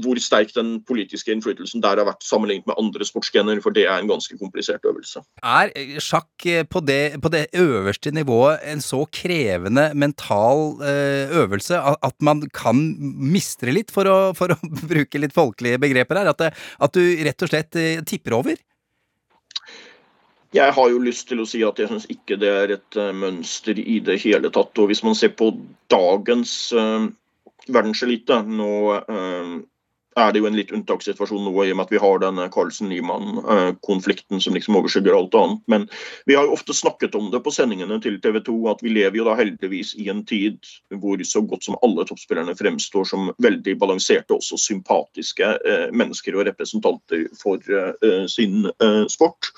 Speaker 6: hvor sterk den politiske innflytelsen der har vært sammenlignet med andre sportsgener, for det er en ganske komplisert øvelse.
Speaker 2: Er sjakk på det, på det øverste nivået en så krevende mental eh, øvelse at man kan mistre litt, for å, for å bruke litt folkelige begreper her? At, det, at du rett og slett eh, tipper over?
Speaker 6: Jeg har jo lyst til å si at jeg syns ikke det er et mønster i det hele tatt. Og hvis man ser på dagens verdenselite nå er det jo en litt unntakssituasjon nå i og med at vi har denne Carlsen-Nyman-konflikten som liksom overskygger alt annet. Men vi har jo ofte snakket om det på sendingene til TV 2, at vi lever jo da heldigvis i en tid hvor så godt som alle toppspillerne fremstår som veldig balanserte, også sympatiske eh, mennesker og representanter for eh, sin eh, sport.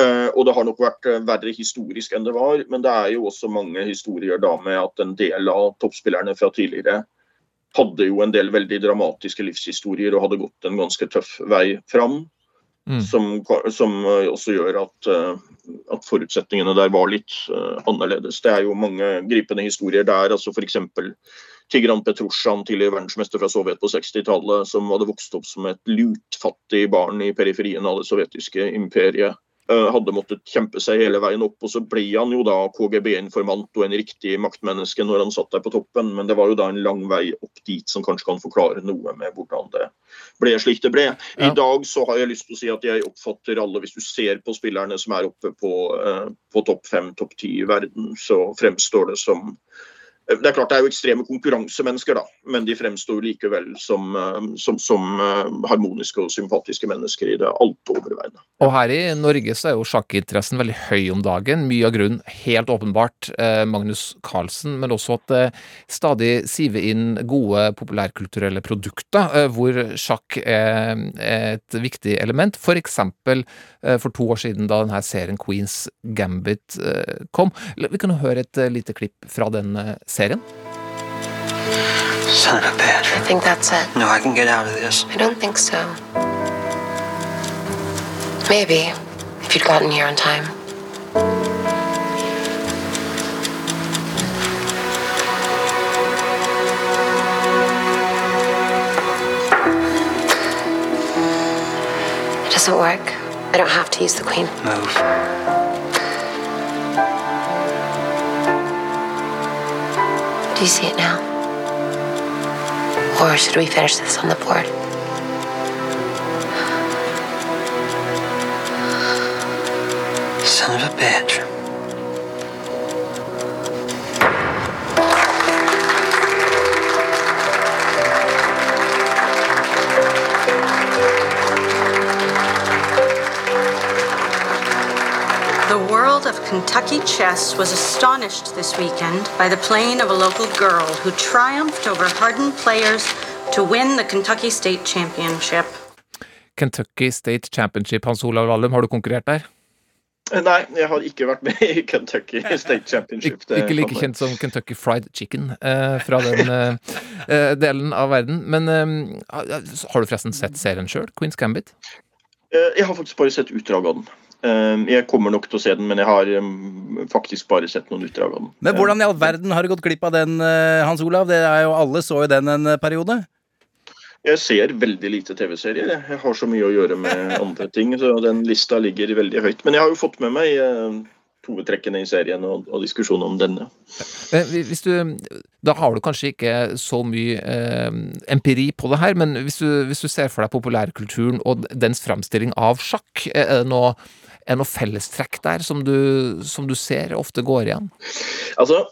Speaker 6: Eh, og det har nok vært eh, verre historisk enn det var, men det er jo også mange historier da med at en del av toppspillerne fra tidligere hadde jo en del veldig dramatiske livshistorier og hadde gått en ganske tøff vei fram.
Speaker 1: Mm.
Speaker 6: som, som eh, også gjør at, eh, at forutsetningene der var litt eh, annerledes. Det er jo mange gripende historier der. altså F.eks. Tigran Petrosjan, tidligere verdensmester fra Sovjet på 60-tallet, som hadde vokst opp som et lutfattig barn i periferien av det sovjetiske imperiet. Eh, Hadde måttet kjempe seg hele veien opp, og så ble han jo da KGB-informant og en riktig maktmenneske når han satt der på toppen, men det var jo da en lang vei opp dit som kanskje kan forklare noe med hvordan det ble slik det ble. I
Speaker 1: Ja.
Speaker 6: dag så har jeg lyst til å si at jeg oppfatter alle, hvis du ser på spillerne som er oppe på, eh, på topp fem, topp ti i verden, så fremstår det som det er klart det er jo ekstreme konkurransemennesker, da, men de fremstår likevel som, eh, som, som eh, harmoniske og sympatiske mennesker i det alt overveiende.
Speaker 1: Og her i Norge så er jo sjakkinteressen veldig høy om dagen. Mye av grunnen helt åpenbart eh, Magnus Carlsen, men også at det stadig siver inn gode populærkulturelle produkter eh, hvor sjakk er et viktig element. For eksempel eh, for to år siden da denne serien Queens Gambit eh, kom. Vi kan jo høre et eh, lite klipp fra den eh, serien.
Speaker 10: Son of a bitch.
Speaker 11: I think that's it.
Speaker 10: No, I can get out of this.
Speaker 11: I don't think so. Maybe, if you'd gotten here on time. It doesn't work. I don't have to use the queen.
Speaker 10: Move.
Speaker 11: Do you see it now? Or should we finish this on the board?
Speaker 10: Son of a bitch.
Speaker 12: World of Kentucky chess was astonished this weekend by the playing of a local girl who triumphed over hardened players to win the Kentucky State Championship.
Speaker 1: Kentucky State Championship, Hans Olav Wallum, har du konkurrert der?
Speaker 6: Eh, Nei, jeg har ikke vært med i Kentucky State Championship. det
Speaker 1: Ikke like kjent som Kentucky Fried Chicken eh, fra den eh, eh, delen av verden. Men eh, har du forresten sett serien sjøl, Queens Gambit?
Speaker 6: Eh, Jeg har faktisk bare sett utdrag av den. Eh, Jeg kommer nok til å se den, men jeg har eh, faktisk bare sett noen utdrag av den.
Speaker 2: Men hvordan i all verden har du gått glipp av den, eh, Hans Olav? Det er jo, alle så jo den en eh, periode.
Speaker 6: Jeg ser veldig lite TV-serier. jeg. Har så mye å gjøre med andre ting, så den lista ligger veldig høyt. Men jeg har jo fått med meg eh, hovedtrekkene i serien og, og diskusjonen om denne.
Speaker 1: Hvis du, da har du kanskje ikke så mye eh, empiri på det her, men hvis du, hvis du ser for deg populærkulturen og dens framstilling av sjakk, er det noe, er det noe fellestrekk der som du, som du ser ofte går igjen?
Speaker 6: Altså,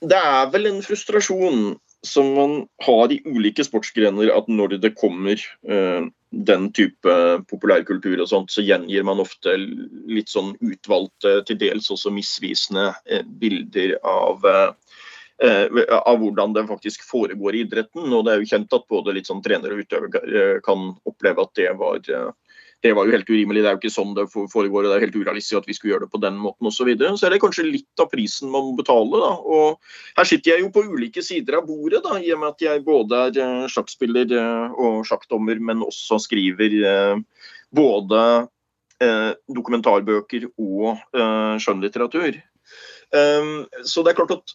Speaker 6: det er vel en frustrasjon som man har i ulike sportsgrener, at når det kommer eh, den type populærkultur og sånt, så gjengir man ofte litt sånn utvalgte, til dels også misvisende eh, bilder av eh, av hvordan det faktisk foregår i idretten. og Det er jo kjent at både litt sånn trenere og utøvere kan oppleve at det var det var jo helt urimelig, det er jo ikke sånn det foregår, det er helt urealistisk at vi skulle gjøre det på den måten osv. Så, videre. så er det kanskje litt av prisen man må betale. da, og Her sitter jeg jo på ulike sider av bordet, da, i og med at jeg både er eh, sjakkspiller eh, og sjakkdommer, men også skriver eh, både dokumentarbøker og skjønnlitteratur. Um, så det er klart at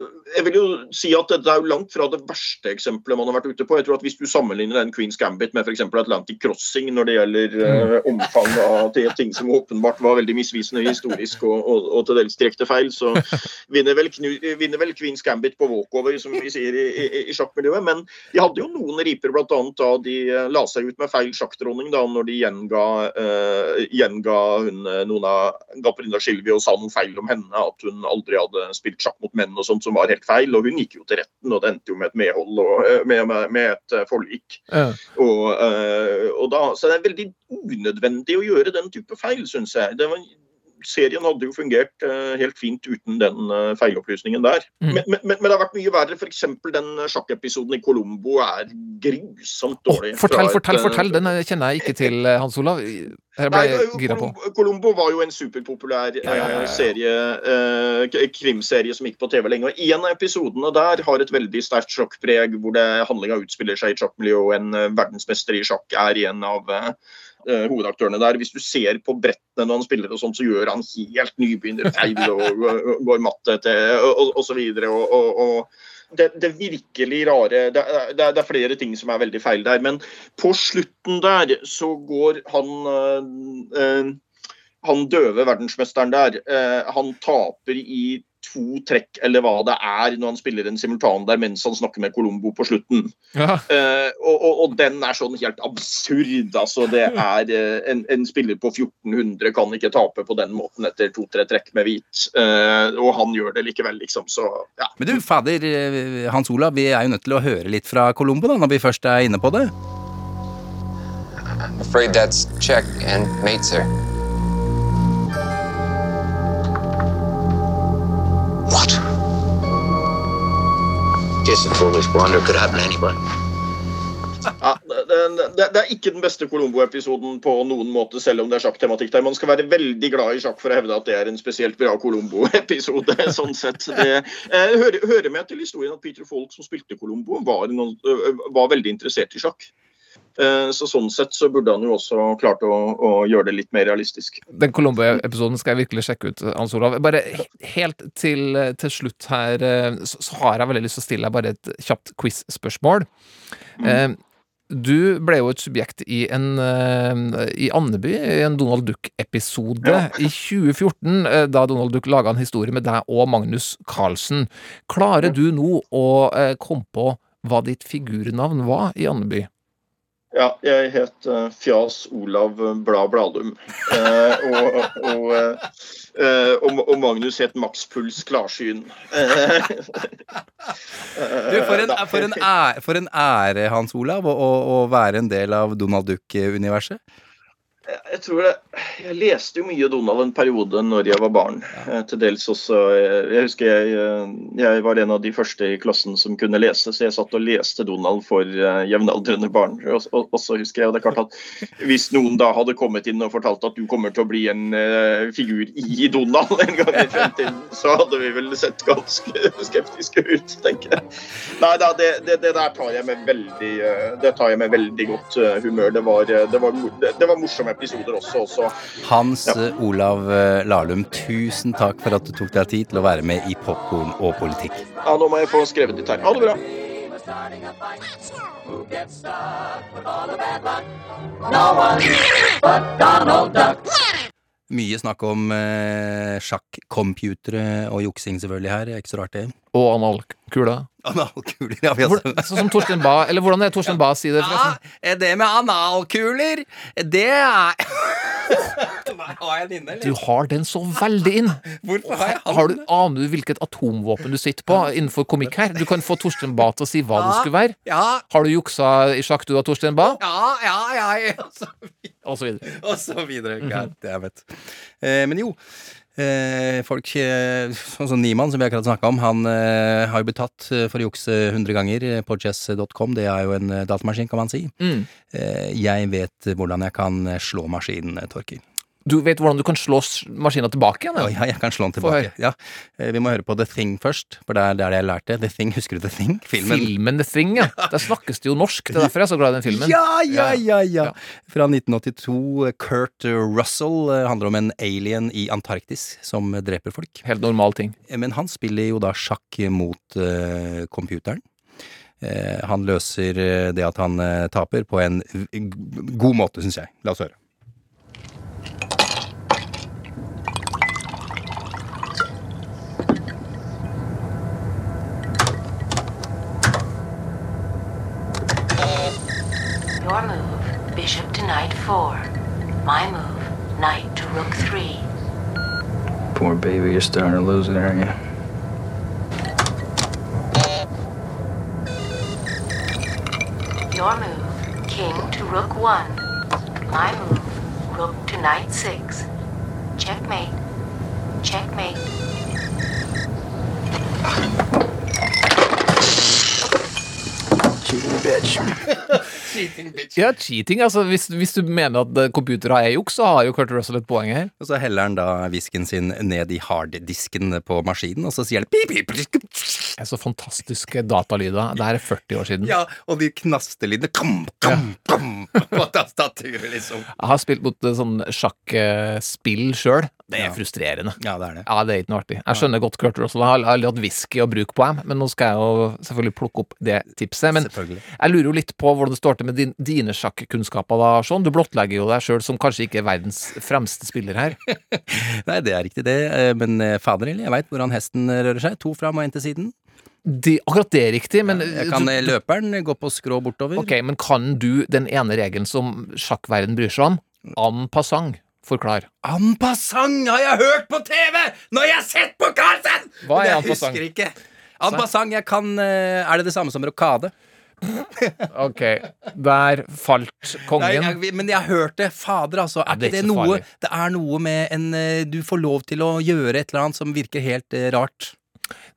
Speaker 6: jeg vil jo si at dette er jo langt fra det verste eksempelet man har vært ute på. Jeg tror at Hvis du sammenligner den Queens Gambit med f.eks. Atlantic Crossing når det gjelder eh, omfang av ting som åpenbart var veldig misvisende historisk og, og, og til dels direkte feil, så vinner vel, vinner vel Queens Gambit på walkover, som vi sier i, i, i sjakkmiljøet. Men de hadde jo noen riper, bl.a. da de eh, la seg ut med feil sjakkdronning da når de gjenga, eh, gjenga hun, eh, noen av Gaprina Skilvi og sa noe feil om henne, at hun aldri hadde spilt sjakk mot menn og sånt som var helt feil. Og hun gikk jo til retten, og det endte jo med et medhold og eh, med, med, med et forlik. Ja. Og, eh, og da, så det er veldig unødvendig å gjøre den type feil, syns jeg. Det var, serien hadde jo fungert eh, helt fint uten den eh, feilopplysningen der.
Speaker 1: Mm.
Speaker 6: Men, men, men det har vært mye verre. F.eks. den sjakkepisoden i Colombo er grusomt dårlig.
Speaker 1: Fortell,
Speaker 6: et,
Speaker 1: fortell,
Speaker 6: eh,
Speaker 1: fortell! Den eh, kjenner jeg ikke til, eh, Hans Olav. Her ble
Speaker 6: Nei,
Speaker 1: jeg gira på.
Speaker 6: Columbo, Columbo var jo en superpopulær
Speaker 1: Ja, ja, ja, ja.
Speaker 6: eh, serie, eh, krimserie som gikk på TV lenge. og En av episodene der har et veldig sterkt sjokkpreg, hvor handlinga utspiller seg i sjakkmiljøet, sjakkmiljø, og en eh, verdensmester i sjakk er en av, eh, hovedaktørene der. Hvis du ser på brettene når han spiller, og sånt, så gjør han helt nybegynnerfeil og, og, går matte til og, og, og det, det virkelig rare det, det, det er flere ting som er veldig feil der. Men på slutten der så går han eh, eh, Han døve verdensmesteren der, eh, han taper i to trekk, eller hva det er, når han spiller en simultan der mens han snakker med Colombo på slutten.
Speaker 1: Ja.
Speaker 6: Uh, og, og, og den er sånn helt absurd. altså Det er uh, en, en spiller på 1400 kan ikke tape på den måten etter to-tre trekk med hvit. Uh, og han gjør det likevel, liksom. Så ja.
Speaker 2: Men du, fader, Hans Olav, vi er jo nødt til å høre litt fra Colombo da, når vi først er inne på det.
Speaker 13: I'm afraid that's check and mate,
Speaker 14: Guess a foolish blunder could happen to anybody.
Speaker 6: Ja, det, det, det er ikke den beste Colombo-episoden på noen måte, selv om det er sjakktematikk der. Man skal være veldig glad i sjakk for å hevde at det er en spesielt bra Colombo-episode. sånn sett. Det eh, hører, hører med til historien at Peter Folk, som spilte Colombo, var, var veldig interessert i sjakk. Eh, så sånn sett så burde han jo også klart å, å gjøre det litt mer realistisk.
Speaker 1: Den Colombo-episoden skal jeg virkelig sjekke ut, Hans Olav. Bare helt til, til slutt her, eh, så, så har jeg veldig lyst til å stille deg bare et kjapt quiz-spørsmål. Mm. du ble jo et subjekt i en eh, i Andeby, i en Donald Duck-episode i 2014, eh, da Donald Duck laga en historie med deg og Magnus Carlsen. Klarer du nå å eh, komme på hva ditt figurnavn var i Andeby?
Speaker 6: Ja, jeg het eh, Fjas Olav Blad Bladum. Eh, og, og, eh, eh, og, og Magnus het Max Puls Klarsyn. Eh,
Speaker 2: Du, for en, for en, ære, for en ære, Hans Olav, å, å, å være en del av Donald Duck-universet.
Speaker 6: Jeg tror det Jeg leste jo mye Donald en periode når jeg var barn. Ja. Til dels også eh, Jeg husker jeg, eh, jeg var en av de første i klassen som kunne lese, så jeg satt og leste Donald for eh, jevnaldrende barn. Og, så husker jeg, og det er klart at Hvis noen da hadde kommet inn og fortalt at du kommer til å bli en uh, figur i Donald en gang i fremtiden, så hadde vi vel sett ganske skeptiske ut, tenker jeg. Nei da, det, det, det der tar jeg med veldig eh, Det tar jeg med veldig godt eh, humør. Det var, eh, det var, det, det var morsomme episoder også. også.
Speaker 2: Hans ja. Olav eh, Lahlum, tusen takk for at du tok deg tid til å være med i Popkorn og politikk.
Speaker 6: Ja, nå må jeg få skrevet litt her. Ha det bra.
Speaker 2: Mye snakk om eh, sjakkcomputere og juksing selvfølgelig her. Ikke så rart, det.
Speaker 1: Og analkula.
Speaker 2: Analkuler, ja. Vi
Speaker 1: Hvor, sånn som Torstein Bae Eller hvordan er det Torstein Bae sier det, forresten?
Speaker 2: Ja, det med analkuler, det er Har jeg den inne,
Speaker 1: Du har den så veldig inn.
Speaker 2: Hvorfor har jeg den?
Speaker 1: Har du, aner du hvilket atomvåpen du sitter på innenfor komikk her? Du kan få Torstein Bae til å si hva
Speaker 2: Ja,
Speaker 1: det skulle være.
Speaker 2: ja.
Speaker 1: Har du juksa i sjakk, du og Torstein Bae?
Speaker 2: Ja, ja, ja. Og så,
Speaker 1: Og så videre.
Speaker 2: og så videre. God jeg vet. Eh, men jo. Eh, folk eh, Sånn som Niemann, som vi akkurat snakka om, han eh, har jo blitt tatt for å jukse 100 ganger på chess.com. Det er jo en datamaskin, kan man si.
Speaker 1: Mm.
Speaker 2: Eh, jeg vet hvordan jeg kan slå maskinen, Torkil.
Speaker 1: Du vet hvordan du kan slå maskina tilbake igjen?
Speaker 2: Ja, jeg kan slå den tilbake. Ja. Eh, vi må høre på The Thing først, for det er der jeg lærte. The Thing, Husker du The Thing? Filmen.
Speaker 1: Filmen The Thing, ja. Der snakkes det jo norsk. Det er derfor jeg er så glad i den filmen.
Speaker 2: Ja, ja, ja, ja. Fra 1982. Kurt Russell eh, handler om en alien i Antarktis som dreper folk.
Speaker 1: Helt normal ting.
Speaker 2: Eh, Men han spiller jo da sjakk mot uh, computeren. Eh, han løser eh, det at han eh, taper, på en god måte, syns jeg. La oss høre.
Speaker 11: Your move, bishop to knight four. My move, knight to rook three.
Speaker 15: Poor baby, you're starting to lose it, aren't you?
Speaker 11: Your move, king to rook one. My move, rook to knight six. Checkmate. Checkmate.
Speaker 15: Cheating bitch.
Speaker 1: Ja, cheating. Altså, hvis, hvis du mener at eh, computere er juks, så har jo Kurt Russell et poeng her.
Speaker 2: Og så heller han da whiskyen sin ned i harddisken på maskinen, og så sier han pip, pip, pip.
Speaker 1: Det er så fantastiske datalyder. Det er 40 år siden.
Speaker 2: Ja, og de knastelydene kom, kom, kom, på tas- tastaturet, liksom.
Speaker 1: Jeg har spilt mot eh, sånn sjakkspill sjøl. Det er frustrerende.
Speaker 2: Ja, det er det.
Speaker 1: Ja, det er ikke noe artig. Jeg skjønner godt Kurt Russell. Jeg har aldri hatt whisky å bruke på dem, men nå skal jeg jo selvfølgelig plukke opp det tipset. Men jeg lurer jo litt på hvordan det står til med din, dine sjakkunnskaper, da, Sean. Du blottlegger jo deg sjøl som kanskje ikke er verdens fremste spiller her.
Speaker 2: Nei, det er riktig det, eh, men eh, fader heller, jeg veit hvordan hesten rører seg. To fram og én til siden.
Speaker 1: De, akkurat det er riktig, men
Speaker 2: Jeg kan løperen gå på skrå bortover.
Speaker 1: Ok, men kan du den ene regelen som sjakkverden bryr seg om? En passant. Forklar.
Speaker 2: En passant har jeg hørt på TV når jeg har sett på Carlsen!
Speaker 1: Hva er en
Speaker 2: jeg
Speaker 1: passant?
Speaker 2: husker ikke. En passant, jeg kan eh, Er det det samme som rokade?
Speaker 1: Ok, der falt kongen.
Speaker 2: Nei, jeg, men jeg har hørt det. Fader, altså. Er
Speaker 1: Ja, det er
Speaker 2: ikke det noe
Speaker 1: farlig.
Speaker 2: Det er noe med en eh, Du får lov til å gjøre et eller annet som virker helt eh, rart.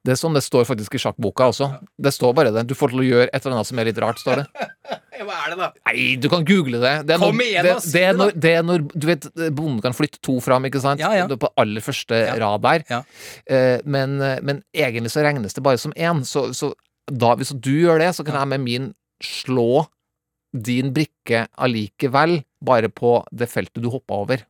Speaker 1: Det er sånn det står faktisk i sjakkboka også. Det står bare det. Du får til å gjøre et eller annet som er litt rart, står det.
Speaker 2: Hva er det, da?
Speaker 1: Nei, du kan google det. det er
Speaker 2: Kom
Speaker 1: når-
Speaker 2: igjen,
Speaker 1: det, det, er når, det er når Du vet, bonden kan flytte to fram, ikke sant?
Speaker 2: Ja, ja.
Speaker 1: På aller første rad der.
Speaker 2: Ja.
Speaker 1: Eh, men, men egentlig så regnes det bare som én. Så, så da, hvis du gjør det, så kan jeg med min slå din brikke allikevel, bare på det feltet du hoppa over.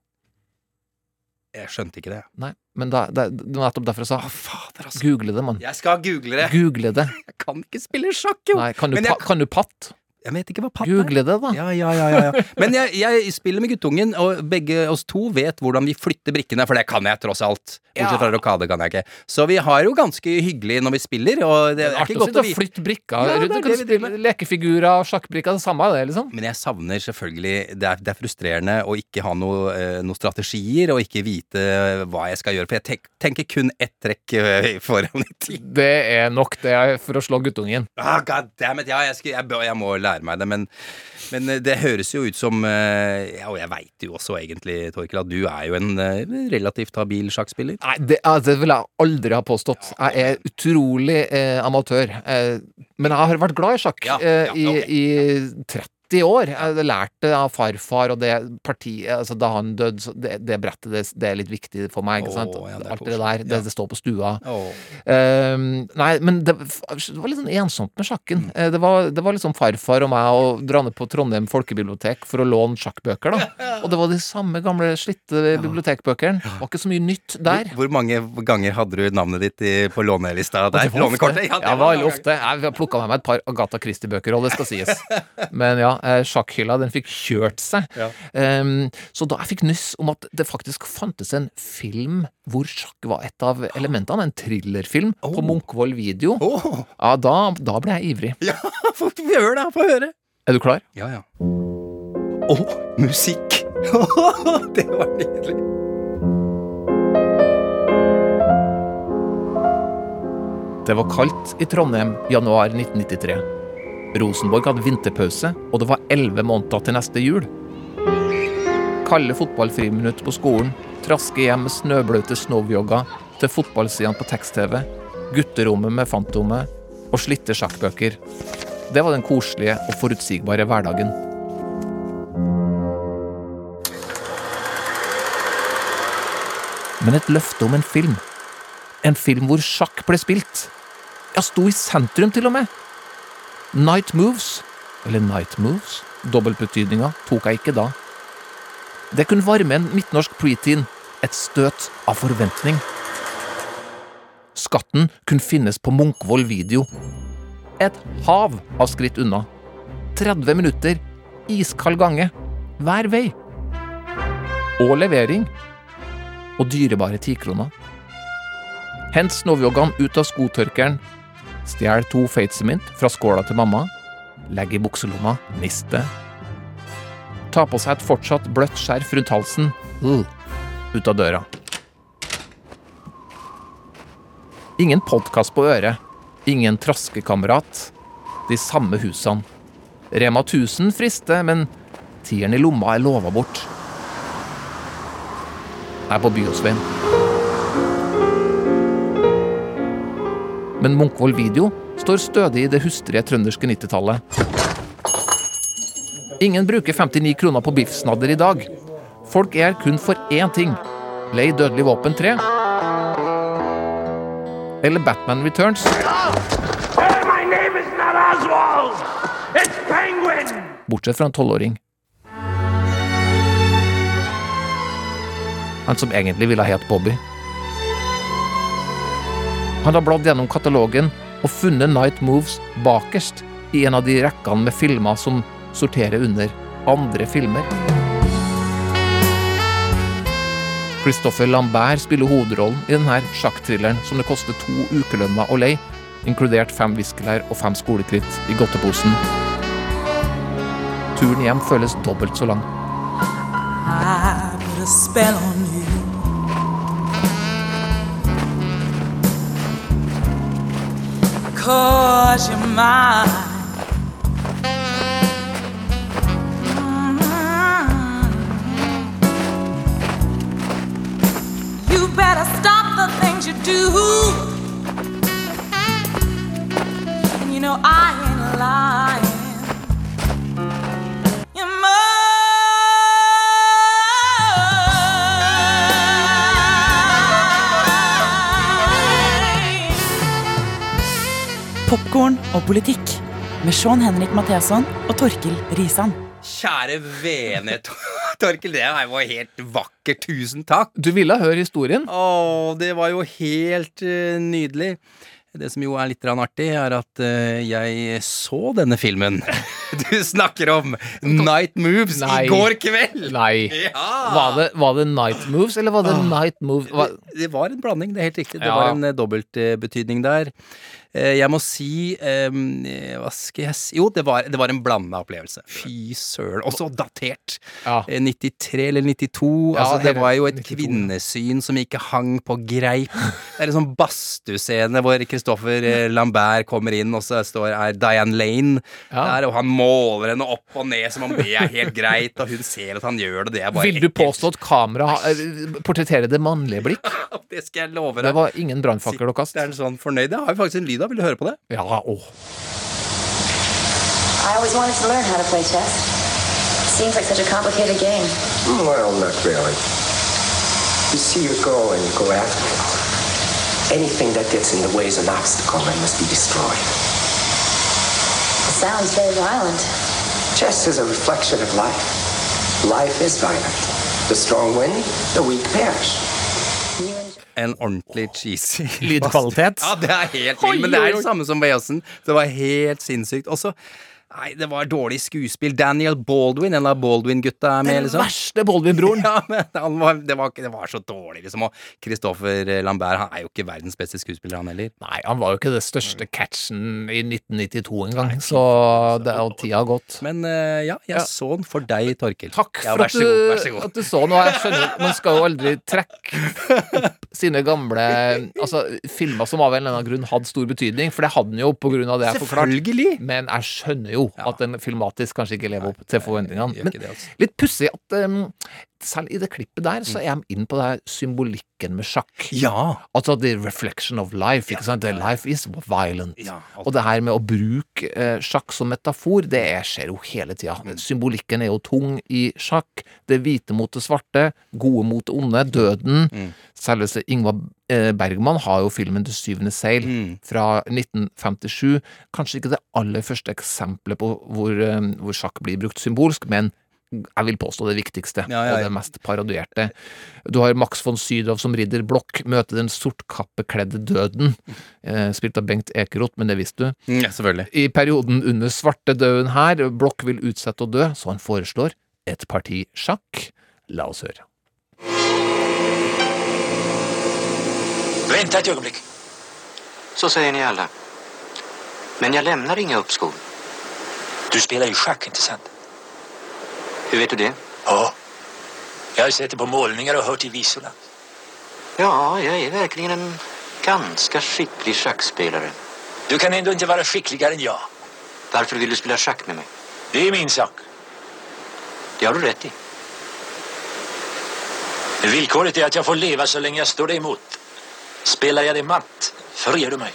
Speaker 2: Jeg skjønte ikke det.
Speaker 1: Nei, men da, det nettopp derfor jeg sa
Speaker 2: Fader, altså.
Speaker 1: google det, mann.
Speaker 2: Jeg skal google det.
Speaker 1: Google det.
Speaker 2: Jeg kan ikke spille sjakk, jo!
Speaker 1: Nei, kan du,
Speaker 2: jeg-
Speaker 1: pa, kan du patt?
Speaker 2: Jeg vet ikke hva patt er.
Speaker 1: Google det, da.
Speaker 2: Ja, ja, ja, ja, ja. Men jeg, jeg spiller med guttungen, og begge oss to vet hvordan vi flytter brikkene, for det kan jeg tross alt. Bortsett fra rokade kan jeg ikke. Så vi har jo ganske hyggelig når vi spiller, og det er
Speaker 1: Artig
Speaker 2: ikke
Speaker 1: å
Speaker 2: godt
Speaker 1: sitte
Speaker 2: å
Speaker 1: og flytte brikker.
Speaker 2: Er
Speaker 1: du kan spille lekefigurer, sjakkbrikker, det samme det, liksom.
Speaker 2: Men jeg savner selvfølgelig Det er, det er frustrerende å ikke ha noe, eh, noen strategier, og ikke vite hva jeg skal gjøre. For jeg tenk, tenker kun ett trekk eh, foran i tid.
Speaker 1: Det er nok det er for å slå guttungen.
Speaker 2: Ah, God damn it, ja, jeg, skal, jeg, jeg må lære meg det, men, men eh, det høres jo ut som eh, Ja, og jeg veit jo også egentlig, Torkel, at du er jo en eh, relativt habil sjakkspiller.
Speaker 1: Nei, det, ja, det vil jeg aldri ha påstått. Jeg er utrolig eh, amatør. Eh, men jeg har vært glad i sjakk
Speaker 2: Ja, ja,
Speaker 1: i, i 30 år. Jeg lærte av farfar, og det partiet altså Da han døde, så det, det brettet, det, det er litt viktig for meg, ikke sant?
Speaker 2: Oh, ja,
Speaker 1: Alt det der. Det, det står på stua.
Speaker 2: Oh.
Speaker 1: Um, nei, men det, var litt sånn ensomt med sjakken. Mm. det, var, det var liksom farfar og meg og dra ned på Trondheim folkebibliotek for å låne sjakkbøker, da. Og det var de samme gamle, slitte bibliotekbøkene. Det var ikke så mye nytt der.
Speaker 2: Hvor, mange ganger hadde du navnet ditt i, på lånelista der? Lånekortet?
Speaker 1: Ja, det var veldig ofte. Jeg plukka med meg et par Agatha Christie-bøker, og det skal sies. Men ja, eh, sjakkhylla den fikk kjørt seg.
Speaker 2: Ja.
Speaker 1: Um, så da jeg fikk nyss om at det faktisk fantes en film hvor sjakk var et av elementene, en thrillerfilm, på Munkvoll video, ja, da, da ble jeg ivrig.
Speaker 2: Ja, få høre det! Få høre!
Speaker 1: Er du klar?
Speaker 2: Ja, ja. Å, musikk! det var nydelig.
Speaker 1: Det var kaldt i Trondheim januar 1993. Rosenborg hadde vinterpause, og det var elleve måneder til neste jul. Kalde fotballfriminutt på skolen, traske hjem med snøbløte snowjogger til fotballsidene på tekst-TV, gutterommet med Fantomet og slitte sjakkbøker. Det var den koselige og forutsigbare hverdagen. Men et løfte om en film. En film hvor sjakk ble spilt. Ja, sto i sentrum til og med. Night Moves, eller Night Moves, dobbeltbetydninga tok jeg ikke da. Det kunne varme en midtnorsk preteen et støt av forventning. Skatten kunne finnes på Munkvoll video. Et hav av skritt unna. 30 minutter, iskald gange, hver vei. Og levering. Og dyrebare tikroner. Hent snovjoggene ut av skotørkeren. Stjel to Fatesmint fra skåla til mamma. Legg i bukselomma. Miste. Ta på seg et fortsatt bløtt skjerf rundt halsen. Uh, ut av døra. Ingen podkast på øret. Ingen traskekamerat. De samme husene. Rema 1000 frister, men tieren i lomma er lova bort. Jeg er på Byåsveien. men Munkvoll Video står stødig i det hustrige trønderske 90-tallet. Ingen bruker 59 kroner på biffsnadder i dag. Folk er her kun for én ting. Lei dødelig våpen 3. Eller Batman Returns. Bortsett fra en tolvåring. Han som egentlig ville hett Bobby. Han har bladd gjennom katalogen og funnet Night Moves bakerst i en av de rekkene med filmer som sorterer under andre filmer. Christopher Lambert spiller hovedrollen i denne sjakkthrilleren som det koster to ukelønner å leie, inkludert fem viskelær og fem skolekritt i godteposen. Turen hjem føles dobbelt så lang.
Speaker 5: I put a spell on you. Cause you're mine. Mm-hmm. You better stop the things you do. And you know I ain't lying.
Speaker 16: Popkorn og politikk med Sean Henrik Matheson og Torkil Risan.
Speaker 2: Kjære vene, Torkil. Torkel. Det var helt vakkert. Tusen takk.
Speaker 1: Du ville høre historien?
Speaker 2: Å, det var jo helt uh, nydelig. Det som jo er litt artig, er at uh, jeg så denne filmen du snakker om, Night Moves,
Speaker 1: Nei.
Speaker 2: i går kveld.
Speaker 1: Nei.
Speaker 2: Ja.
Speaker 1: Var, det, var det Night Moves, eller var det
Speaker 2: ah.
Speaker 1: Night Moves? Var...
Speaker 2: Det, det var en blanding, det er helt riktig. Det var en uh, dobbeltbetydning der. Eh, Jeg må si eh, Hva skal jeg si Jo, det var, det var en blanda opplevelse. Fy søren. Også datert.
Speaker 1: Ja.
Speaker 2: Eh, 93 eller 92.
Speaker 1: Ja,
Speaker 2: altså, det var jo et
Speaker 1: 92,
Speaker 2: kvinnesyn som ikke hang på greip. Det er en sånn badstuescene hvor Christopher eh, Lambert kommer inn, og så står er Diane Lane
Speaker 1: Ja.
Speaker 2: der, og han måler henne opp og ned som om det er helt greit, og hun ser at han gjør det. Det er bare
Speaker 1: Vil du påstå at kamera eh, portretterer det mannlige blikk?
Speaker 2: Det skal jeg love deg.
Speaker 1: Det var ingen brannfakkel å kaste.
Speaker 2: Det er sånn fornøyd. Jeg har jo faktisk en lyd av. Vil du høre på det?
Speaker 1: Ja, åh.
Speaker 17: I always wanted to learn how to play chess. Seems like such a complicated game.
Speaker 14: Well, not really. You see your goal and you go after it. Anything that gets in the way is an obstacle and must be destroyed.
Speaker 17: It sounds very violent.
Speaker 14: Chess is a reflection of life. Life is violent. The strong win, the weak perish.
Speaker 2: En ordentlig cheesy
Speaker 1: Lydkvalitet.
Speaker 2: Ja, det er helt
Speaker 1: Oi,
Speaker 2: men det er det samme som Bayesen. Det var helt sinnssykt. Også Nei, det var dårlig skuespill. Daniel Baldwin, en av Baldwin-gutta er med,
Speaker 1: Den
Speaker 2: liksom.
Speaker 1: verste Baldwin-broren.
Speaker 2: Ja, men han var, det, var, det var så dårlig, liksom. Og Christopher Lambert han er jo ikke verdens beste skuespiller, han heller.
Speaker 1: Nei, han var jo ikke det største catchen i 1992 engang, så det, og tida har gått.
Speaker 2: Men uh, ja, jeg
Speaker 1: Ja.
Speaker 2: så den for deg, Torkil.
Speaker 1: Takk
Speaker 2: ja,
Speaker 1: for at du,
Speaker 2: god. Vær så god.
Speaker 1: at du så noe. Jeg skjønner, Man skal jo aldri trekke opp sine gamle Altså, filmer som av en eller annen grunn hadde stor betydning, for det hadde den jo på grunn av det jeg har forklart.
Speaker 2: Selvfølgelig.
Speaker 1: Men jeg skjønner jo at den filmatisk kanskje ikke lever opp til forventningene. Men
Speaker 2: altså.
Speaker 1: litt pussig at um, selv i det klippet der, så er de inn på det her symbolikken med sjakk.
Speaker 2: Ja.
Speaker 1: Altså the reflection of life, ikke sant? The life is violent.
Speaker 2: Ja,
Speaker 1: og det her med å bruke eh, sjakk som metafor, det er, skjer jo hele tida.
Speaker 2: Mm.
Speaker 1: Symbolikken er jo tung i sjakk. Det hvite mot det svarte, gode mot det onde, døden.
Speaker 2: Mm.
Speaker 1: Selveste Ingvar Bergman har jo filmen Det syvende seil
Speaker 2: Mm.
Speaker 1: fra 1957. Kanskje ikke det aller første eksempelet på hvor, eh, hvor sjakk blir brukt symbolsk, men jeg vil påstå det viktigste,
Speaker 2: Ja, ja,
Speaker 1: og det mest parodierte. Du har Max von Sydow som ridder blokk, møter den sortkappekledde døden, eh, spilt av Bengt Ekeroth, men det visste du.
Speaker 2: Mm, ja, selvfølgelig.
Speaker 1: I perioden under svartedauden her, Blokk vil utsette å dø, så han foreslår et parti sjakk. La oss høre.
Speaker 14: Vänta ett ögonblick.
Speaker 10: Så säger ni alla. Men jag lämnar inga uppskov.
Speaker 14: Du spelar ju schack, inte sant?
Speaker 10: Hur vet du det?
Speaker 14: Ja. Jag har sett det på målningar och hört i visorna.
Speaker 10: Ja, jag är verkligen en ganska skicklig schackspelare.
Speaker 14: Du kan ändå inte vara skickligare än jag.
Speaker 10: Varför vill du spela schack med mig?
Speaker 14: Det är min sak.
Speaker 10: Det har du rätt i.
Speaker 14: Villkoret är att jag får leva så länge jag står emot. Spelar jeg deg matt, förger du meg.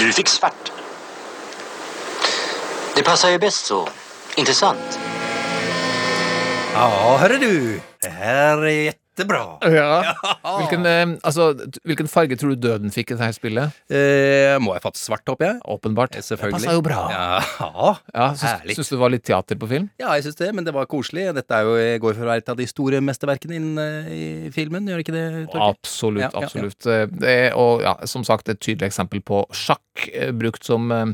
Speaker 14: Du fikk svart.
Speaker 10: Det passer jo best så. Sant?
Speaker 2: Ja, hører du. Det her är Jettebra!
Speaker 1: Ja. Hvilken, eh, altså, t- hvilken farge tror du døden fikk i dette spillet?
Speaker 2: Eh, må jeg fått svart, håper jeg?
Speaker 1: Åpenbart.
Speaker 2: Selvfølgelig.
Speaker 1: Det passer jo bra.
Speaker 2: Ja,
Speaker 1: Ja, syns,
Speaker 2: herlig.
Speaker 1: syns du det var litt teater på film?
Speaker 2: Ja, jeg syns det, men det var koselig. Dette er jo, går for å være et av de store mesterverkene innen, eh, i filmen, gjør det ikke det? Torgeir?
Speaker 1: Absolutt,
Speaker 2: Ja, ja, ja.
Speaker 1: absolutt. Eh, Det er, og ja, som sagt, et tydelig eksempel på sjakk eh, brukt som, eh,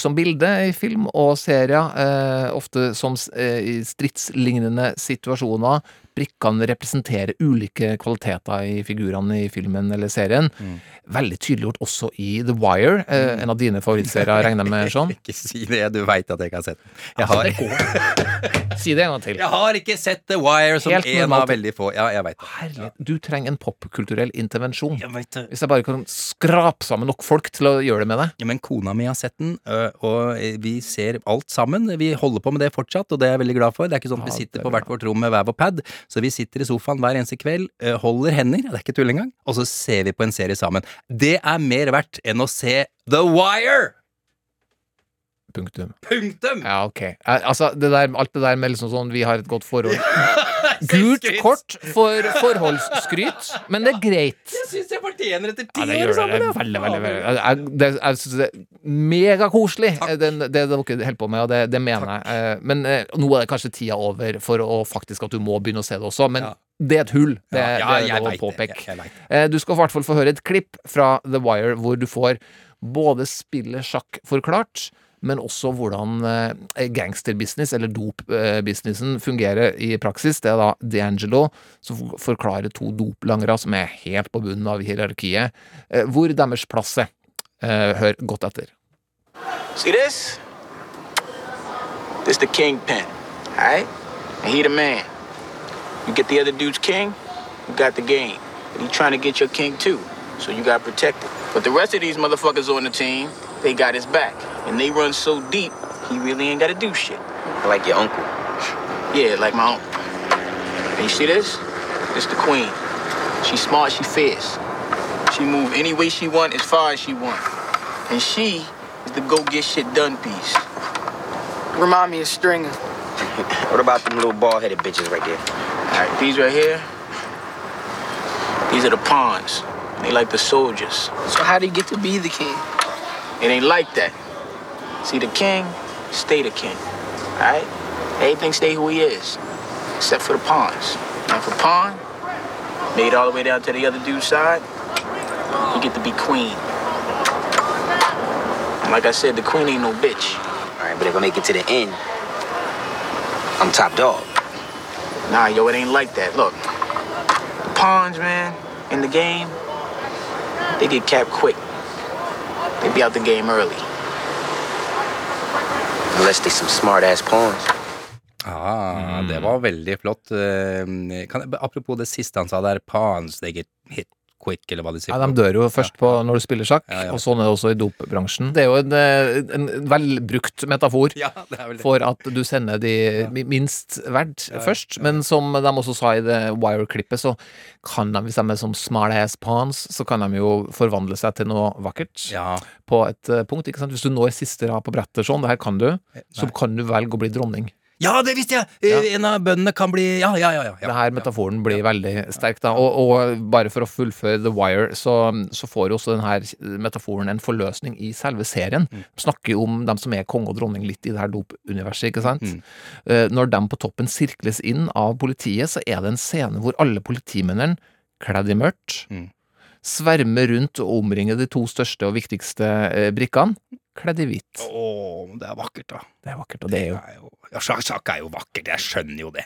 Speaker 1: som bilde i film og serier. Eh, ofte som eh, i stridslignende situasjoner. Brikkene representerer ulike kvaliteter i figurene i filmen eller serien.
Speaker 2: Mm.
Speaker 1: Veldig tydeliggjort også i The Wire, eh, en av dine favorittserier, regner jeg med, Sean.
Speaker 2: Ikke si det, du veit at jeg ikke har sett den. Jeg
Speaker 1: Altså,
Speaker 2: har.
Speaker 1: Si det en gang til.
Speaker 2: jeg har ikke sett The Wire som
Speaker 1: Helt
Speaker 2: en av veldig få. Ja, jeg veit det.
Speaker 1: Herlighet, du trenger en popkulturell intervensjon.
Speaker 2: Jeg.
Speaker 1: Hvis jeg bare kan skrape sammen nok folk til å gjøre det med deg.
Speaker 2: Ja, men kona mi har sett den, og vi ser alt sammen. Vi holder på med det fortsatt, og det er jeg veldig glad for. Det er ikke sånn at vi sitter
Speaker 1: er
Speaker 2: på hvert vårt rom med hver vår pad, så vi sitter i sofaen hver eneste kveld, holder hender, det er ikke tull engang, og så ser vi på en serie sammen. Det er mer verdt enn å se The Wire!
Speaker 1: Punktum.
Speaker 2: Punktum!
Speaker 1: Ja, ok. Eh, Altså, det der, alt det der med liksom sånn vi har et godt forhold Gult kort for forholdsskryt, men det er greit.
Speaker 2: Jeg syns jeg fortjener etter ti år sammen!
Speaker 1: det
Speaker 2: ja.
Speaker 1: veldig, veldig, veldig. Det, jeg synes det er megakoselig, det, den- det dere holder på med, og det, det mener jeg. Eh, Men eh, nå er det kanskje tida over for å faktisk at du må begynne å se det også, men det er et hull. Det,
Speaker 2: Ja, ja,
Speaker 1: det
Speaker 2: jeg
Speaker 1: er lov å påpeke. Eh, Du skal i hvert fall få høre et klipp fra The Wire hvor du får både spillet sjakk forklart, men også hvordan eh, gangsterbusiness, eller dopbusinessen, fungerer i praksis. Det er da D'Angelo som forklarer to doplangere som er helt på bunnen av hierarkiet, eh, hvor deres plass er. Eh, Hør godt etter.
Speaker 18: See this? This the kingpin, alright? And he the man. You get the other dude's king, you got the game. But he trying to get your king too, so you got protected. But the rest of these motherfuckers on the team, they got his back. And they run so deep, he really ain't gotta do shit.
Speaker 13: Like your uncle.
Speaker 18: Yeah, like my uncle. And you see this? This the queen. She smart, she fierce. She move any way she want, as far as she want. And she is the go get shit done piece.
Speaker 19: Remind me of Stringer.
Speaker 13: What about them little bald headed bitches right there?
Speaker 18: All right, these right here, these are the pawns. They like the soldiers.
Speaker 19: So how do you get to be the king?
Speaker 18: It ain't like that. See, the king, stay the king. All right? Everything stay who he is, except for the pawns. Now, for pawn, made all the way down to the other dude's side, you get to be queen. And like I said, the queen ain't no bitch.
Speaker 13: All right, but if I make it to the end, I'm top dog.
Speaker 18: Nah, yo, it ain't like that. Look, pawns, man, in the game, they get capped quick. They be out the game early.
Speaker 13: Unless they some smart ass pawns.
Speaker 2: Ah, det var veldig flott. Eh, Kan, apropos det siste han sa der, pawns, they get hit quick, eller hva de sier.
Speaker 1: Ja, De dør jo først på når du spiller sjakk,
Speaker 2: Ja, ja.
Speaker 1: og sånn er det også i dopbransjen. Det er jo en, eh, en velbrukt metafor for at du sender de mi- minst verdt først. Men som de også sa i det Wire-klippet, så kan de, hvis de er som small ass pawns, så kan de jo forvandle seg til noe vakkert på et eh, punkt. ikke sant? Hvis du når siste rad på brettet sånn, det her kan du, så kan du velge å bli dronning.
Speaker 2: Ja, det visste jeg! Ja. En av bøndene kan bli Ja, ja, ja. ja, ja.
Speaker 1: Det her metaforen blir veldig sterk, da. Og, og bare for å fullføre The Wire, så, så får jo også denne metaforen en forløsning i selve serien.
Speaker 2: Mm.
Speaker 1: Snakker jo om dem som er konge og dronning litt i det her dopuniverset, ikke sant.
Speaker 2: Mm.
Speaker 1: Eh, Når de på toppen sirkles inn av politiet, så er det en scene hvor alle politimennene, kledd i mørkt,
Speaker 2: Mm.
Speaker 1: svermer rundt og omringer de to største og viktigste eh, brikkene, kledd i hvitt.
Speaker 2: Å, det er vakkert, da.
Speaker 1: Det er vakkert, og det er jo
Speaker 2: Ja, sjakk, sjakk er jo vakkert, jeg skjønner jo det.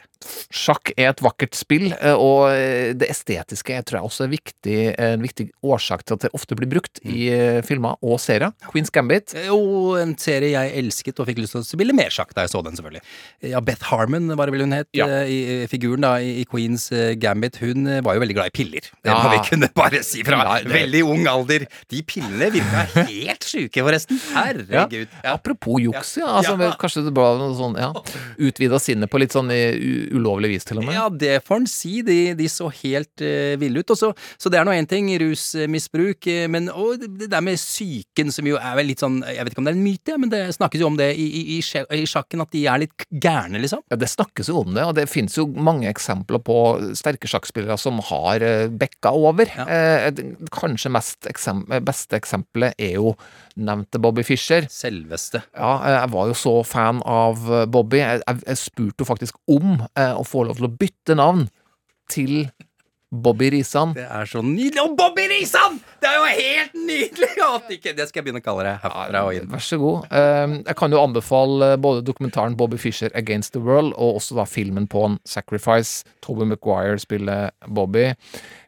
Speaker 1: Sjakk er et vakkert spill, eh, og eh, det estetiske jeg tror jeg også er viktig, en viktig årsak til at det ofte blir brukt i eh, filmer og serier. Queen's Gambit.
Speaker 2: Jo, en serie jeg elsket og fikk lyst til å spille mer sjakk da jeg så den, selvfølgelig. Ja, Beth Harmon var det vel hun het,
Speaker 1: Ja.
Speaker 2: i figuren da i Queens Gambit. Hun var jo veldig glad i piller. Det
Speaker 1: Ja.
Speaker 2: må vi kunne bare si fra
Speaker 1: Nei, det-
Speaker 2: veldig ung alder. De pillene virka helt sjuke, forresten. Herregud.
Speaker 1: Ja. Apropos juks, ja. Altså,
Speaker 2: Ja.
Speaker 1: Kanskje det ble noe sånn, ja. Utvida sinnet på litt sånn ulovlig vis, til og med.
Speaker 2: Ja, det får en si. De, de så helt uh, ville ut. Og så, så det er nå én ting, rusmisbruk, eh, men og det der med psyken, som jo er vel litt sånn Jeg vet ikke om det er en myte, men det snakkes jo om det i, i, i, sjakken, at de er litt gærne, liksom.
Speaker 1: Ja, Det snakkes jo om det, og det finnes jo mange eksempler på sterke sjakkspillere som har eh, bekka over. Eh, kanskje mest eksem beste eksempelet er jo nevnte Bobby Fischer.
Speaker 2: Selveste.
Speaker 1: Ja, eh, jeg var jo så fan av eh, Bobby. Jeg, jeg, jeg spurte jo faktisk om eh, å få lov til å bytte navn til Bobby Risan.
Speaker 2: Det er så nydelig. Og Bobby Risan! Det er jo helt nydelig! Ikke, det skal jeg begynne å kalle det herfra og inn.
Speaker 1: Vær så god. Eh, Jeg kan jo anbefale både dokumentaren Bobby Fischer Against the World, og også da filmen Pawn Sacrifice. Toby Maguire spiller Bobby.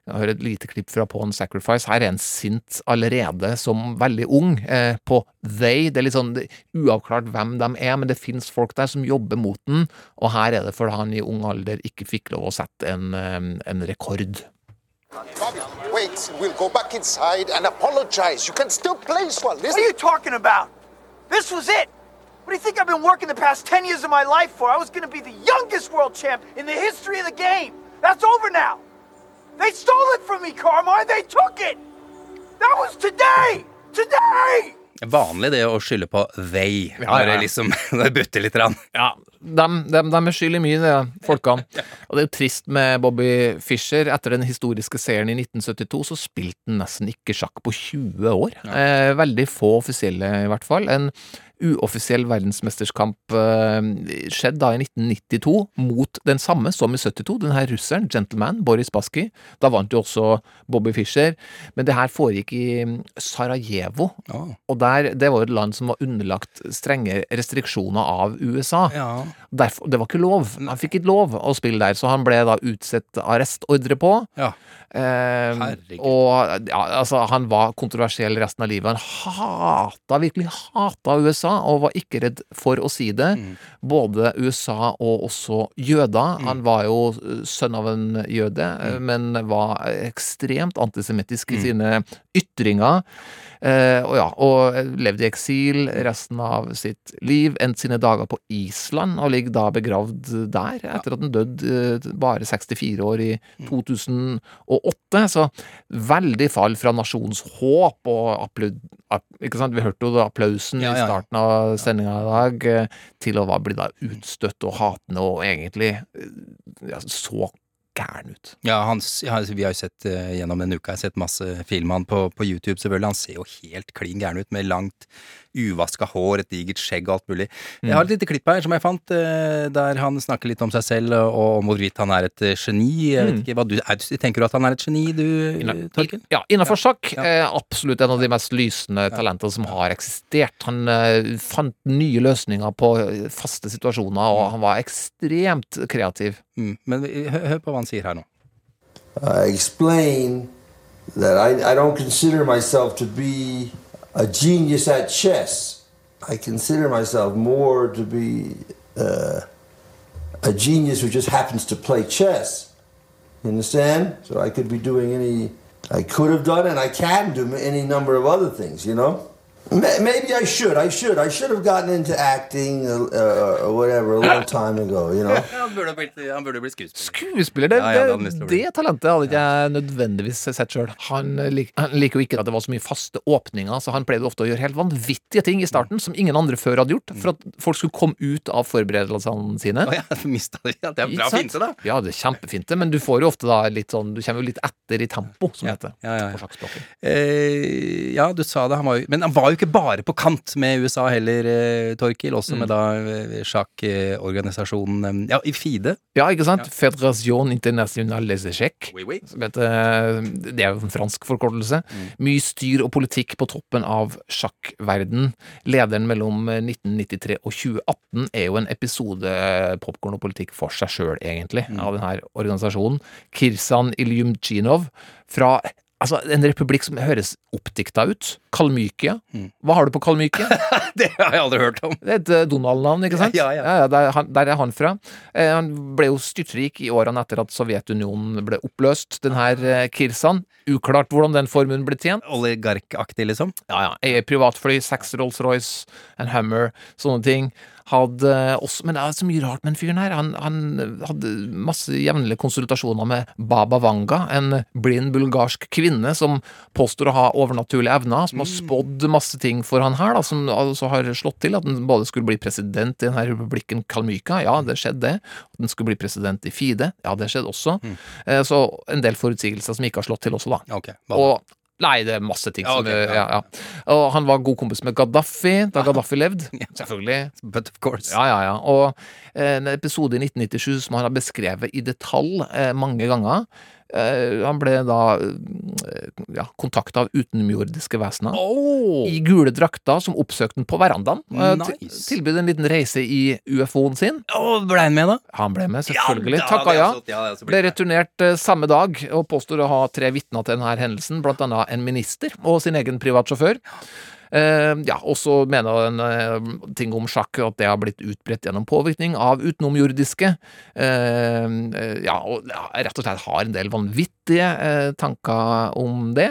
Speaker 1: Jeg har et lite klipp fra Pawn Sacrifice. Her er en sint allerede som veldig ung eh, på They. Det er litt sånn det uavklart hvem de er, men det fins folk der som jobber mot den, og her er det fordi han i ung alder ikke fikk lov å sette en, eh, en rekord.
Speaker 20: Bobby, wait. We'll go back inside and apologize. You can still play swell.
Speaker 21: What are you talking about? This was it. What do you think I've been working the past 10 years of my life for? I was going to be the youngest world champ in the history of the game. That's over now. They stole it from me, Carmine. They took it. That was today. Today.
Speaker 2: Vanlig det å skylde på they,
Speaker 1: Ja,
Speaker 2: når det liksom når butter litt. Rann.
Speaker 1: Ja, de, de, de er skyld i mye, de folkene. Og det er jo trist med Bobby Fischer. Etter den historiske seieren i 1972 så spilte han nesten ikke sjakk på 20 år. Eh, veldig få offisielle, i hvert fall. En uoffisiell verdensmesterskap eh, skjedde da i 1992 mot den samme som i 72, den her russeren, gentleman, Boris Baski. Da vant jo også Bobby Fischer. Men det her foregikk i Sarajevo, og der, det var jo et land som var underlagt strenge restriksjoner av USA. Derfor, det var ikke lov. Han fikk ikke lov å spille der, så han ble da utsatt arrestordre på. Eh, og ja, altså, han var kontroversiell resten av livet. Han hata, virkelig hata USA, og var ikke redd for å si det. Både USA og også jøder. Han var jo eh, sønn av en jøde, mm. men var ekstremt antisemittisk i sine ytringer. Eh, og ja, og levde i eksil resten av sitt liv. Endte sine dager på Island, og ligger da begravd der, etter at han døde eh, bare 64 år i 2008. Så veldig fall fra nasjonens håp og applaud... Ikke sant? Vi hørte jo da applausen
Speaker 2: Ja, ja,
Speaker 1: i starten av sendinga i dag, eh, til å bli da utstøtt og hatende og egentlig eh, ja, så gæren ut.
Speaker 2: Ja, han, ja, vi har jo sett eh, gjennom denne uka, jeg har sett masse film han på, på YouTube, selvfølgelig. Han ser jo helt klin gæren ut, med langt, uvaska hår, et digert skjegg og alt mulig. Jeg har et lite klipp her som jeg fant, eh, der han snakker litt om seg selv og om hvorvidt han er et eh, geni. Jeg vet
Speaker 1: Mm.
Speaker 2: ikke hva du er, Tenker du at han er et geni, du, Torkel?
Speaker 1: Ja, innenfor sjakk. Eh, absolutt en av de mest lysende talentene som har eksistert. Han fant nye løsninger på faste situasjoner, og han var ekstremt kreativ.
Speaker 2: Mm. Men hør på hva han sier her nå.
Speaker 22: I explain that I, I don't consider myself to be a genius at chess. I consider myself more to be uh, a genius who just happens to play chess. You understand? So I could be doing any, I could have done and I can do any number of other things, you know? Ma- Maybe I should. I should. I should have gotten into acting uh, uh, or whatever a long time ago, you know?
Speaker 2: Han burde blitt, han burde blitt skuespiller.
Speaker 1: Skuespiller, det,
Speaker 2: Ja, ja, det
Speaker 1: det, talentet hadde ikke jeg nødvendigvis sett sjøl. Han, lik, han liker jo ikke at det var så mye faste åpninger, så han pleide ofte å gjøre helt vanvittige ting i starten som ingen andre før hadde gjort, for at folk skulle komme ut av forberedelsene sine.
Speaker 2: Å ja, mista det. Det er bra finte, da.
Speaker 1: Ja, det er kjempefinte, men du får jo ofte da litt sånn Du kommer jo litt etter i tempo, som det heter
Speaker 2: Ja, ja, ja.
Speaker 1: på sjakkspråket.
Speaker 2: Eh, ja, du sa det. Han var jo, men han var jo ikke bare på kant med USA heller, eh, Torkil. Også med
Speaker 1: Mm.
Speaker 2: da eh, sjakkorganisasjonen eh, Ja, i FIDE.
Speaker 1: Ja, ikke sant? Fédération Internationale de Chèque. Oui, oui. det er jo en fransk forkortelse.
Speaker 2: Mm.
Speaker 1: Mye styr og politikk på toppen av sjakkverden. Lederen mellom 1993 og 2018 er jo en episode popkorn og politikk for seg sjøl, egentlig,
Speaker 2: Mm.
Speaker 1: av denne organisasjonen. Kirsan Ilyumchinov fra Altså, en republikk som høres oppdikta ut. Kalmykia.
Speaker 2: Mm.
Speaker 1: Hva har du på Kalmykia?
Speaker 2: det har jeg aldri hørt om.
Speaker 1: Det er et eh, Donald-navn, ikke sant?
Speaker 2: Ja, ja.
Speaker 1: der, er han, der er han fra. Eh, han ble jo styrtrik i årene etter at Sovjetunionen ble oppløst. Den her eh, Kirsan, uklart hvordan den formuen ble tjent.
Speaker 2: Oligarkaktig, liksom?
Speaker 1: Ja, ja. Eier privatfly, seks Rolls-Royce, en Hummer, sånne ting. Hadde også, Men det er så mye rart med den fyren her. Han, han hadde masse jevnlige konsultasjoner med Baba Vanga, en blind bulgarsk kvinne som påstår å ha overnaturlige evner, som har spådd masse ting for han her, da, som altså har slått til at han både skulle bli president i denne republikken Kalmyka, ja, det skjedde det. At den skulle bli president i Fide, ja, det skjedde også. Eh, Så en del forutsigelser som ikke har slått til også, da.
Speaker 2: Okay.
Speaker 1: Og Nei, det er masse ting
Speaker 2: Ja,
Speaker 1: som
Speaker 2: ok,
Speaker 1: ja.
Speaker 2: ja.
Speaker 1: Ja, Og han var god kompis med Gaddafi da Gaddafi levde. Selvfølgelig.
Speaker 2: But of course.
Speaker 1: Ja, ja, ja. Og eh, en episode i 1997 som han har beskrevet i detalj eh, mange ganger. Eh, han ble da eh, ja, kontakta av utenomjordiske vesener i gule drakter som oppsøkte han på verandaen. Eh,
Speaker 2: Nice.
Speaker 1: Tilbød en liten reise i UFO-en sin.
Speaker 2: Oh, ble han med, da?
Speaker 1: Han ble med, selvfølgelig.
Speaker 2: Ja,
Speaker 1: Takka ja. Ble returnert samme dag og påstår å ha tre vitner til denne hendelsen, blant annet en minister og sin egen privatsjåfør. Eh, ja, og så mener han eh, ting om sjakk at det har blitt utbredt gjennom påvirkning av utenomjordiske. Eh, ja, og rett og slett har en del vanvittige tanker om det.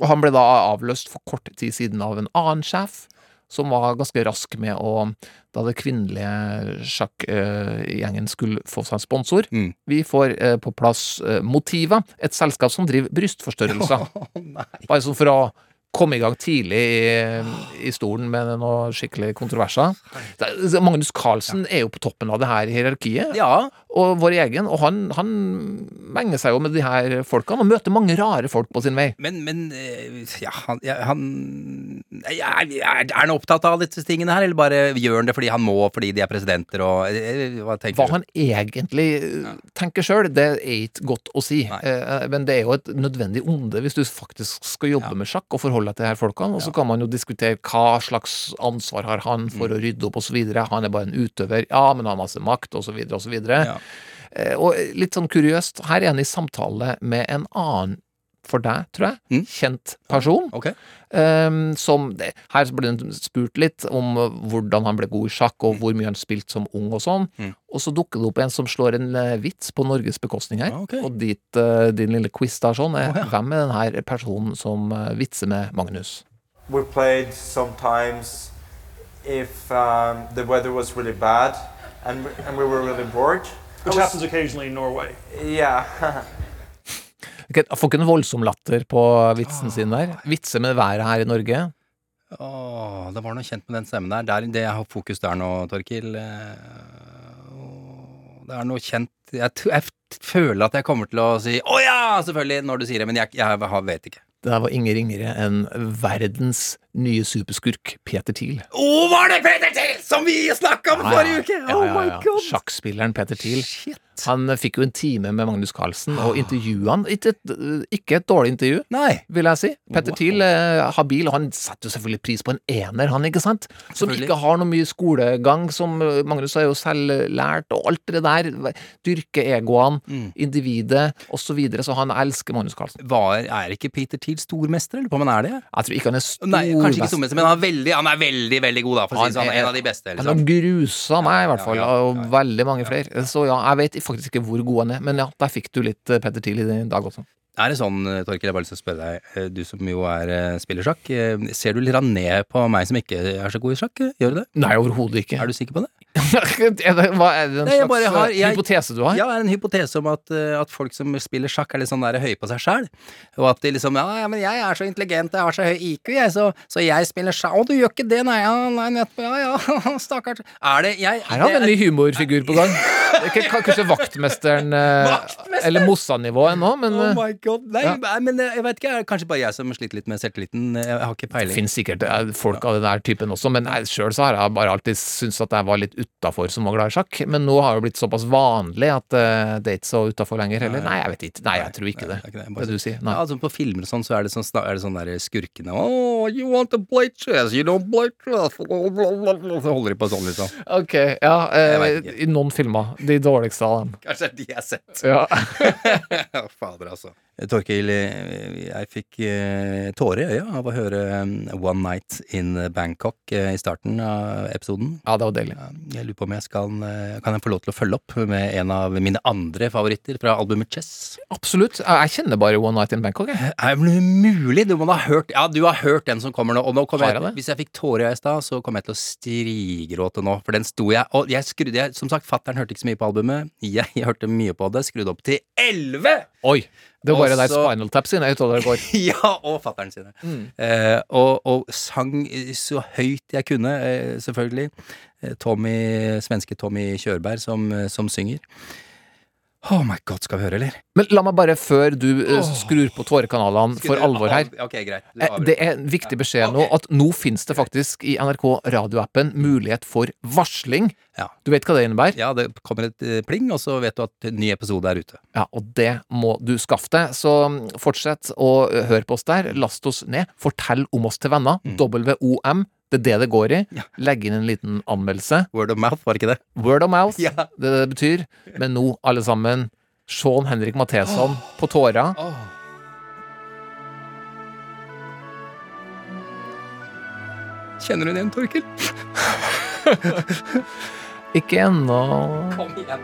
Speaker 1: Og han ble da avløst for kort tid siden av en annen sjef, som var ganske rask med å Da det kvinnelige sjakkgjengen skulle få seg en sponsor. Vi får eh, på plass eh, Motiva, et selskap som driver brystforstørrelser. Bare sånn for å komme i gang tidlig i, i stolen med noe skikkelig kontroverser. Er- Magnus Carlsen er jo på toppen av det her hierarkiet.
Speaker 2: Ja.
Speaker 1: Og vår egen. Og han, han menger seg jo med de her folkene og møter mange rare folk på sin vei.
Speaker 2: Men, men eh, ja, han, ja, han ja, Er han opptatt av disse tingene her, eller bare gjør han det fordi han må, fordi de er presidenter og eh, Hva tenker
Speaker 1: Hva
Speaker 2: du?
Speaker 1: han egentlig eh, tenker sjøl, det er ikke godt å si. Nei. Men det er jo et nødvendig onde hvis du faktisk skal jobbe med sjakk og forholde deg til her folkene. Og så kan man jo diskutere hva slags ansvar har han for
Speaker 2: Mm.
Speaker 1: å rydde opp osv. Han er bare en utøver. Ja, men han har masse makt, osv., osv. Eh, Og litt sånn kuriøst, her er han i samtale med en annen for deg, tror jeg,
Speaker 2: Mm.
Speaker 1: kjent person. eh, som det, Her ble han spurt litt om hvordan han ble god i sjakk,
Speaker 2: Mm.
Speaker 1: og hvor mye han spilte som ung og sånn. Og så dukker det opp en som slår en eh, vits på Norges bekostning her. Og dit, uh, din lille quiz der sånn, er hvem er den her personen som uh, vitser med Magnus?
Speaker 23: We played sometimes if um, the weather was really bad and, and we were really bored.
Speaker 24: Which
Speaker 23: was-
Speaker 24: happens occasionally in Norway.
Speaker 23: Yeah.
Speaker 1: Får ikke en voldsom latter på vitsen sin der. Vitser med været her i Norge.
Speaker 2: Åh, det var noe kjent med den stemmen der. Det er det jeg har fokus der nå, Torkil. Det er noe kjent Jeg, jeg føler at jeg kommer til å si 'Å ja!' selvfølgelig, når du sier det, men jeg, jeg, jeg vet ikke.
Speaker 1: Det der var ingen ringere enn verdens nye superskurk, Peter Thiel.
Speaker 2: Å, var det Peter Thiel som vi snakka om forrige uke?
Speaker 1: Ja,
Speaker 2: Oh
Speaker 1: ja,
Speaker 2: my
Speaker 1: ja.
Speaker 2: god!
Speaker 1: Sjakkspilleren Peter Thiel. Han eh, fikk jo en time med Magnus Carlsen og intervjua han. Ikke et, ikke et dårlig intervju, vil jeg si. Peter Thiel er habil, og han setter jo selvfølgelig pris på en ener, han, ikke sant? Som ikke har noe mye skolegang, som eh, Magnus er jo selvlært, og alt det der. Dyrke egoene,
Speaker 2: Mm.
Speaker 1: individet, osv. Så, videre, så han elsker Magnus Carlsen.
Speaker 2: Var, er ikke Peter Thiel stormester, eller på om han er det?
Speaker 1: Jeg tror ikke han er stormester.
Speaker 2: Nei, kanskje ikke stormester, men han er veldig, han er veldig, veldig god, da, for å si det sånn. En av de beste,
Speaker 1: Han
Speaker 2: liksom.
Speaker 1: har grusa meg, i hvert fall, og veldig mange flere. Så ja, jeg vet faktisk ikke hvor god han er, men ja, der fikk du litt eh, Petter Thiel i dag også.
Speaker 2: Er det sånn, eh, Torkil, jeg bare lyst til å spørre deg, eh, du som jo er spiller sjakk, ser du litt ned på meg som ikke er så god i sjakk? Gjør du det?
Speaker 1: Nei, overhodet ikke.
Speaker 2: Er du sikker på det?
Speaker 1: er det, hva, er det en
Speaker 2: Nei, jeg
Speaker 1: slags
Speaker 2: bare har-
Speaker 1: eh,
Speaker 2: jeg-
Speaker 1: hypotese du har?
Speaker 2: Ja, det er en hypotese om at, eh, at folk som spiller sjakk er litt sånn der høye på seg sjæl. Og at de liksom ja, ja, men jeg er så intelligent, jeg har så høy IQ, jeg, så, så jeg spiller sjakk. Å, du gjør ikke det, nei, ja, nei, nettopp, ja, ja, stakkars. Er det jeg
Speaker 1: Her har vi en ny humorfigur på gang. Det er ikke- Kanskje vaktmesteren eh, Eller Mossanivå ennå, men
Speaker 2: Oh
Speaker 1: eh,
Speaker 2: my god, nei,
Speaker 1: Ja.
Speaker 2: nei, men eh, jeg vet ikke, er det kanskje bare jeg som sliter litt med selvtilliten? Jeg har ikke
Speaker 1: det
Speaker 2: peiling.
Speaker 1: finnes sikkert eh, folk av den der typen også, men sjøl så har jeg bare alltid syntes at jeg var litt utafor som var glad i sjakk. Men nå har det blitt såpass vanlig at uh, det er ikke så utafor lenger heller. Nei, jeg vet ikke. Nei, jeg tror ikke det. Det du sier. Nei.
Speaker 2: Ja, altså På filmer og sånn, så er det sånn, er det sånn der skurkene Oh, you want to play chess, you don't play chess Så holder de på sånn, liksom.
Speaker 1: Ok, ja. Uh, I noen filmer. De dårligste av dem.
Speaker 2: Kanskje de jeg har sett.
Speaker 1: Ja.
Speaker 2: Fader, altså. Torkil, eh, jeg fikk eh, tårer i øya av å høre eh, One Night in Bangkok eh, i starten av episoden.
Speaker 1: Ja, det var deilig.
Speaker 2: Jeg lurer på om jeg skal eh, Kan jeg få lov til å følge opp med en av mine andre favoritter fra albumet Chess?
Speaker 1: Absolutt. Jeg kjenner bare One Night in Bangkok, jeg.
Speaker 2: Er det mulig? Du må ha hørt Ja, du har hørt den som kommer nå. Og nå kommer jeg,
Speaker 1: jeg
Speaker 2: hvis jeg fikk tårer i øya i stad, så kommer jeg til å strigråte nå. For den sto jeg Og jeg skrudde jeg, Som sagt, fattern hørte ikke så mye på albumet. Jeg, hørte mye på det. Skrudde opp til elleve!
Speaker 1: Oi! Det var bare der Spinal Tap sine høyttalere går.
Speaker 2: ja, og fattern sine.
Speaker 1: Mm.
Speaker 2: Eh, og, og sang så høyt jeg kunne, eh, selvfølgelig. Eh, Tommy, svenske Tommy Kjørberg som, eh, som synger. Oh my god, skal vi høre, eller?
Speaker 1: Men la meg bare, før du uh, skrur på tårekanalene for alvor her
Speaker 2: okay, greit.
Speaker 1: Eh. Det er en viktig beskjed nå at nå finnes det faktisk i NRK radioappen mulighet for varsling.
Speaker 2: Ja.
Speaker 1: Du vet hva det innebærer?
Speaker 2: Ja, det kommer et eh, pling, og så vet du at en ny episode er ute.
Speaker 1: Ja, og det må du skaffe deg. Så mm, fortsett å høre på oss der. Last oss ned. Fortell om oss til venner.
Speaker 2: Mm.
Speaker 1: WOM. Det er det det går i. Legg inn en liten anmeldelse.
Speaker 2: Word of mouth, var det ikke det?
Speaker 1: Word of mouth.
Speaker 2: Ja.
Speaker 1: Det det betyr. Men nå, alle sammen, Sean Henrik Matheson på tåra.
Speaker 2: Kjenner du den igjen, Torkil?
Speaker 1: Ikke ennå.
Speaker 2: Kom igjen.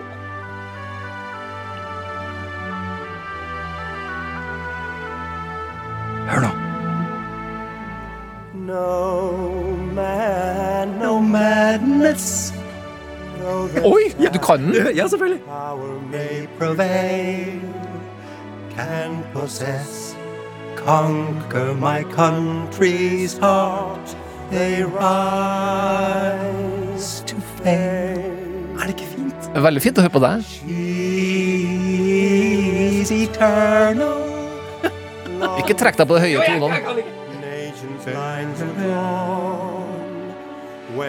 Speaker 24: Madness.
Speaker 1: Oi, du kan den!
Speaker 2: Ja, selvfølgelig.
Speaker 24: Power may prevail, can possess, conquer my country's heart. They rise to fame.
Speaker 2: Er det ikke fint?
Speaker 1: Veldig fint å høre på deg.
Speaker 24: She's eternal.
Speaker 1: Ikke trekk deg på de høye tonene.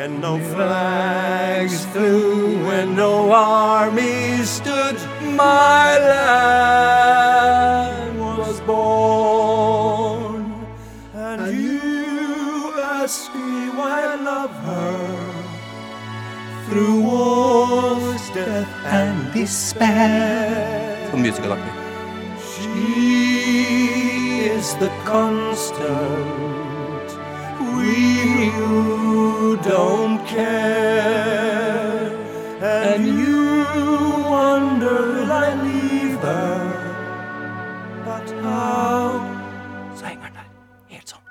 Speaker 24: When no flags flew, when no armies stood. My land was born, and you ask me why I love her through wars, death, and despair.
Speaker 2: Sånn musikalaktig.
Speaker 24: She is the constant. We who don't care. And you wonder will I leave her? But how?
Speaker 2: Så henger den der. Helt sånn.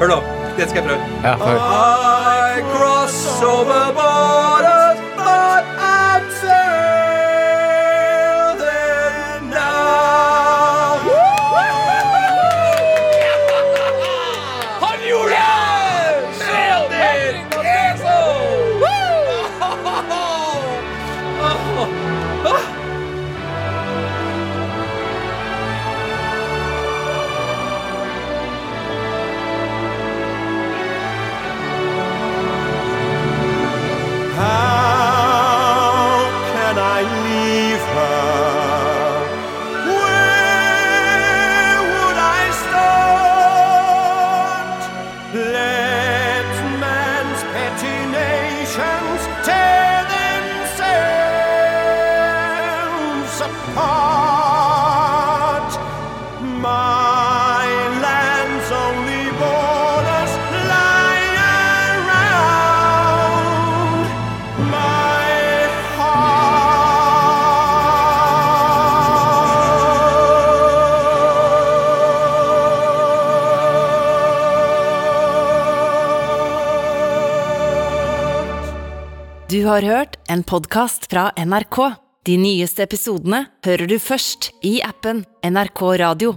Speaker 2: Hør nå. Det skal jeg prøve.
Speaker 1: Ja.
Speaker 24: I cross over borders,
Speaker 16: har hørt en podkast fra NRK. De nyeste episodene hører du først i appen NRK Radio.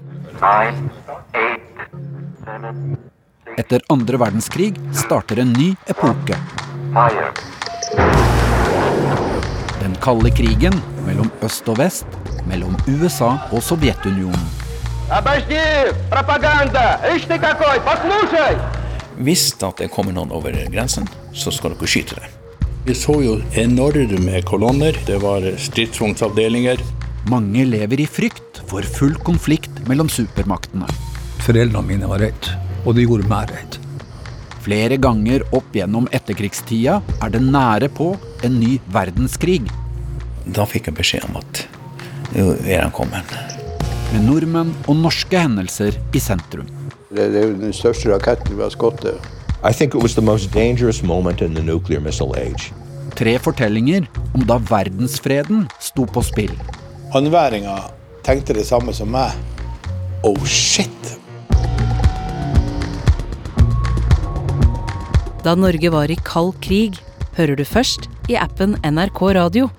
Speaker 25: Etter andre verdenskrig starter en ny epoke. Den kalde krigen mellom øst og vest, mellom USA og Sovjetunionen.
Speaker 18: Hvis det kommer noen over grensen, så skal dere skyte dem.
Speaker 26: Vi så jo enorme kolonner. Det var stridsvognsavdelinger.
Speaker 25: Mange lever i frykt for full konflikt mellom supermaktene.
Speaker 27: Foreldrene mine var redd, og de gjorde meg redd.
Speaker 25: Flere ganger opp gjennom etterkrigstida er det nære på en ny verdenskrig.
Speaker 18: Da fikk jeg beskjed om at
Speaker 26: nå er han kommet.
Speaker 25: Med nordmenn og norske hendelser i sentrum.
Speaker 28: Det, det er den største raketten vi har skutt.
Speaker 29: I think it was the most dangerous moment in the nuclear missile age.
Speaker 25: Tre fortellinger om da verdensfreden sto på spill.
Speaker 28: Andværinga tenkte det samme som meg. Oh shit!
Speaker 16: Da Norge var i kald krig, hører du først i appen NRK Radio.